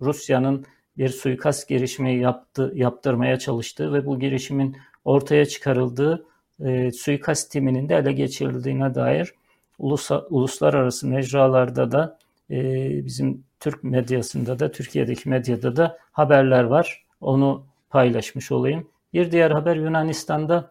Rusya'nın bir suikast girişimi yaptı, yaptırmaya çalıştığı ve bu girişimin ortaya çıkarıldığı e, suikast timinin de ele geçirildiğine dair ulusa, uluslararası mecralarda da e, bizim Türk medyasında da Türkiye'deki medyada da haberler var. Onu paylaşmış olayım. Bir diğer haber Yunanistan'da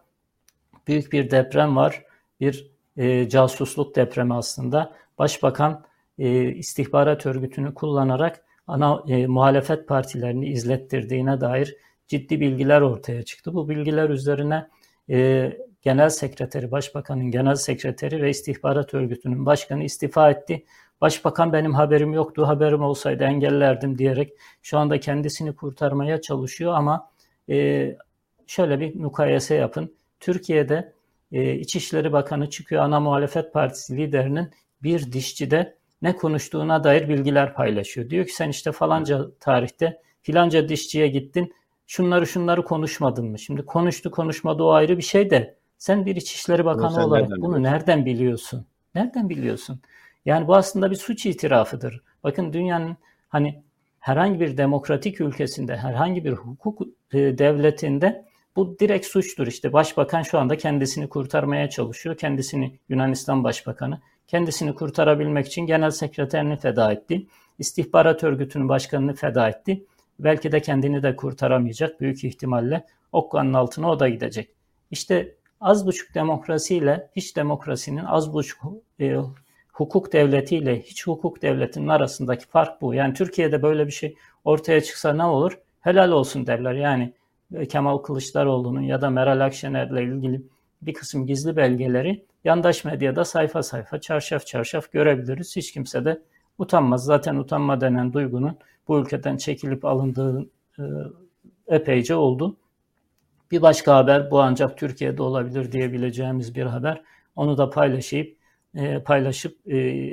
büyük bir deprem var. Bir e, casusluk depremi aslında. Başbakan e, istihbarat örgütünü kullanarak ana e, muhalefet partilerini izlettirdiğine dair ciddi bilgiler ortaya çıktı. Bu bilgiler üzerine e, Genel Sekreteri, Başbakanın Genel Sekreteri ve istihbarat Örgütü'nün başkanı istifa etti. Başbakan benim haberim yoktu, haberim olsaydı engellerdim diyerek şu anda kendisini kurtarmaya çalışıyor ama e, şöyle bir mukayese yapın. Türkiye'de e, İçişleri Bakanı çıkıyor ana muhalefet partisi liderinin bir dişçide ne konuştuğuna dair bilgiler paylaşıyor. Diyor ki sen işte falanca tarihte filanca dişçiye gittin şunları şunları konuşmadın mı? Şimdi konuştu konuşmadı o ayrı bir şey de sen bir İçişleri Bakanı olarak nereden bunu nereden biliyorsun? Nereden biliyorsun? Yani bu aslında bir suç itirafıdır. Bakın dünyanın hani herhangi bir demokratik ülkesinde, herhangi bir hukuk e, devletinde bu direkt suçtur. İşte başbakan şu anda kendisini kurtarmaya çalışıyor. Kendisini Yunanistan Başbakanı kendisini kurtarabilmek için genel sekreterini feda etti. İstihbarat örgütünün başkanını feda etti. Belki de kendini de kurtaramayacak büyük ihtimalle. Okkanın altına o da gidecek. İşte az buçuk demokrasiyle hiç demokrasinin az buçuk e, hukuk devletiyle hiç hukuk devletinin arasındaki fark bu. Yani Türkiye'de böyle bir şey ortaya çıksa ne olur? Helal olsun derler. Yani Kemal Kılıçdaroğlu'nun ya da Meral Akşener'le ilgili bir kısım gizli belgeleri yandaş medyada sayfa sayfa, çarşaf çarşaf görebiliriz. Hiç kimse de utanmaz. Zaten utanma denen duygunun bu ülkeden çekilip alındığı e, epeyce oldu. Bir başka haber bu ancak Türkiye'de olabilir diyebileceğimiz bir haber. Onu da paylaşıp e, paylaşıp e,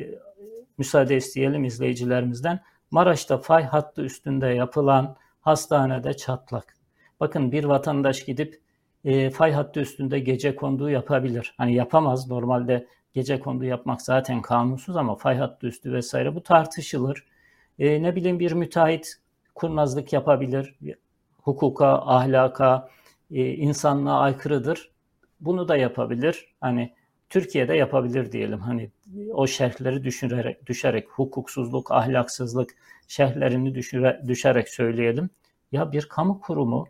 müsaade isteyelim izleyicilerimizden. Maraş'ta fay hattı üstünde yapılan hastanede çatlak. Bakın bir vatandaş gidip e, fay hattı üstünde gece konduğu yapabilir. Hani yapamaz. Normalde gece konduğu yapmak zaten kanunsuz ama fay hattı üstü vesaire bu tartışılır. E, ne bileyim bir müteahhit kurnazlık yapabilir. Hukuka, ahlaka, e, insanlığa aykırıdır. Bunu da yapabilir. Hani Türkiye'de yapabilir diyelim. Hani o şerhleri düşünerek, düşerek hukuksuzluk, ahlaksızlık şerhlerini düşüre, düşerek söyleyelim. Ya bir kamu kurumu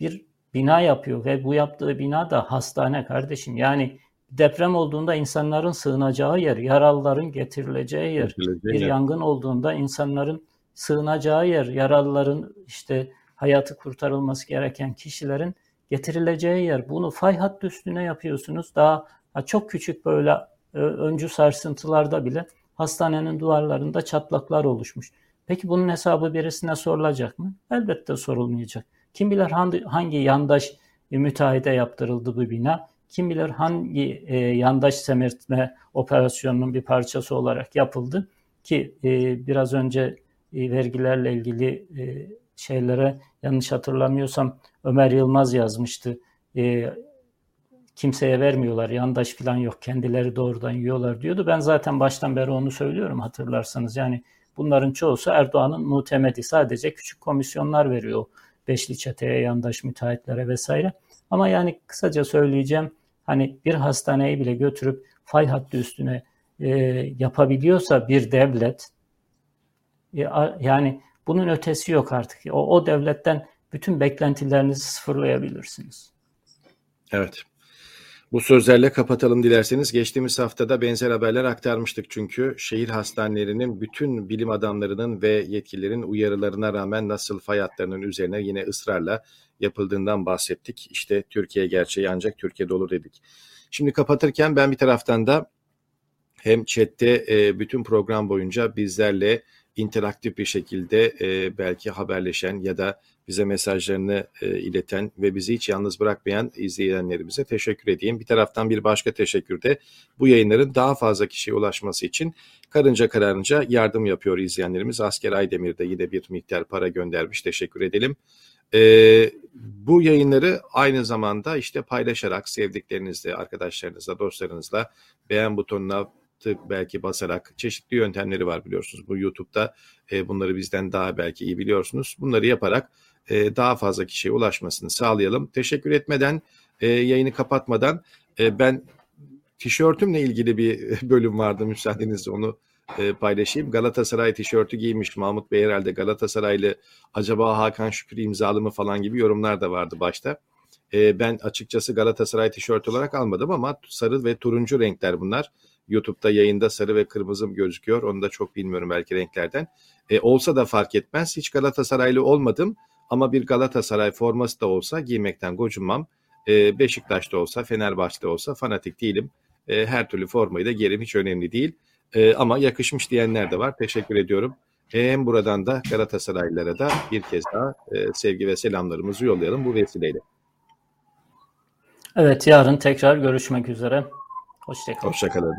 bir bina yapıyor ve bu yaptığı bina da hastane kardeşim. Yani deprem olduğunda insanların sığınacağı yer, yaralıların getirileceği yer, Getirileceği bir yer. yangın olduğunda insanların sığınacağı yer, yaralıların işte hayatı kurtarılması gereken kişilerin getirileceği yer. Bunu fay hattı üstüne yapıyorsunuz. Daha çok küçük böyle öncü sarsıntılarda bile hastanenin duvarlarında çatlaklar oluşmuş. Peki bunun hesabı birisine sorulacak mı? Elbette sorulmayacak. Kim bilir hangi, yandaş müteahhide yaptırıldı bu bina? Kim bilir hangi e, yandaş semirtme operasyonunun bir parçası olarak yapıldı ki e, biraz önce e, vergilerle ilgili e, şeylere yanlış hatırlamıyorsam Ömer Yılmaz yazmıştı. E, kimseye vermiyorlar, yandaş falan yok, kendileri doğrudan yiyorlar diyordu. Ben zaten baştan beri onu söylüyorum hatırlarsanız. Yani bunların çoğusu Erdoğan'ın muhtemedi. Sadece küçük komisyonlar veriyor beşli çeteye, yandaş müteahhitlere vesaire. Ama yani kısaca söyleyeceğim hani bir hastaneyi bile götürüp fay hattı üstüne e, yapabiliyorsa bir devlet e, yani bunun ötesi yok artık. O, o devletten bütün beklentilerinizi sıfırlayabilirsiniz. Evet. Bu sözlerle kapatalım dilerseniz. Geçtiğimiz haftada benzer haberler aktarmıştık çünkü şehir hastanelerinin bütün bilim adamlarının ve yetkililerin uyarılarına rağmen nasıl fay üzerine yine ısrarla yapıldığından bahsettik. İşte Türkiye gerçeği ancak Türkiye'de olur dedik. Şimdi kapatırken ben bir taraftan da hem chatte e, bütün program boyunca bizlerle interaktif bir şekilde e, belki haberleşen ya da bize mesajlarını e, ileten ve bizi hiç yalnız bırakmayan izleyenlerimize teşekkür edeyim. Bir taraftan bir başka teşekkür de bu yayınların daha fazla kişiye ulaşması için karınca kararınca yardım yapıyor izleyenlerimiz. Asker Aydemir de yine bir miktar para göndermiş. Teşekkür edelim. E, bu yayınları aynı zamanda işte paylaşarak sevdiklerinizle, arkadaşlarınızla, dostlarınızla beğen butonuna tık belki basarak çeşitli yöntemleri var biliyorsunuz. Bu YouTube'da e, bunları bizden daha belki iyi biliyorsunuz. Bunları yaparak e, daha fazla kişiye ulaşmasını sağlayalım. Teşekkür etmeden, e, yayını kapatmadan e, ben tişörtümle ilgili bir bölüm vardı müsaadenizle onu e, paylaşayım. Galatasaray tişörtü giymiş Mahmut Bey herhalde Galatasaraylı acaba Hakan Şükür imzalı mı falan gibi yorumlar da vardı başta. E, ben açıkçası Galatasaray tişörtü olarak almadım ama sarı ve turuncu renkler bunlar. YouTube'da yayında sarı ve kırmızı gözüküyor. Onu da çok bilmiyorum belki renklerden. E, olsa da fark etmez. Hiç Galatasaraylı olmadım ama bir Galatasaray forması da olsa giymekten gocunmam. E, Beşiktaş'ta olsa, Fenerbahçe'de olsa fanatik değilim. E, her türlü formayı da giyerim hiç önemli değil. E, ama yakışmış diyenler de var. Teşekkür ediyorum. E, hem buradan da Galatasaraylılara da bir kez daha e, sevgi ve selamlarımızı yollayalım bu vesileyle. Evet yarın tekrar görüşmek üzere. Hoşçakalın. Hoşçakalın.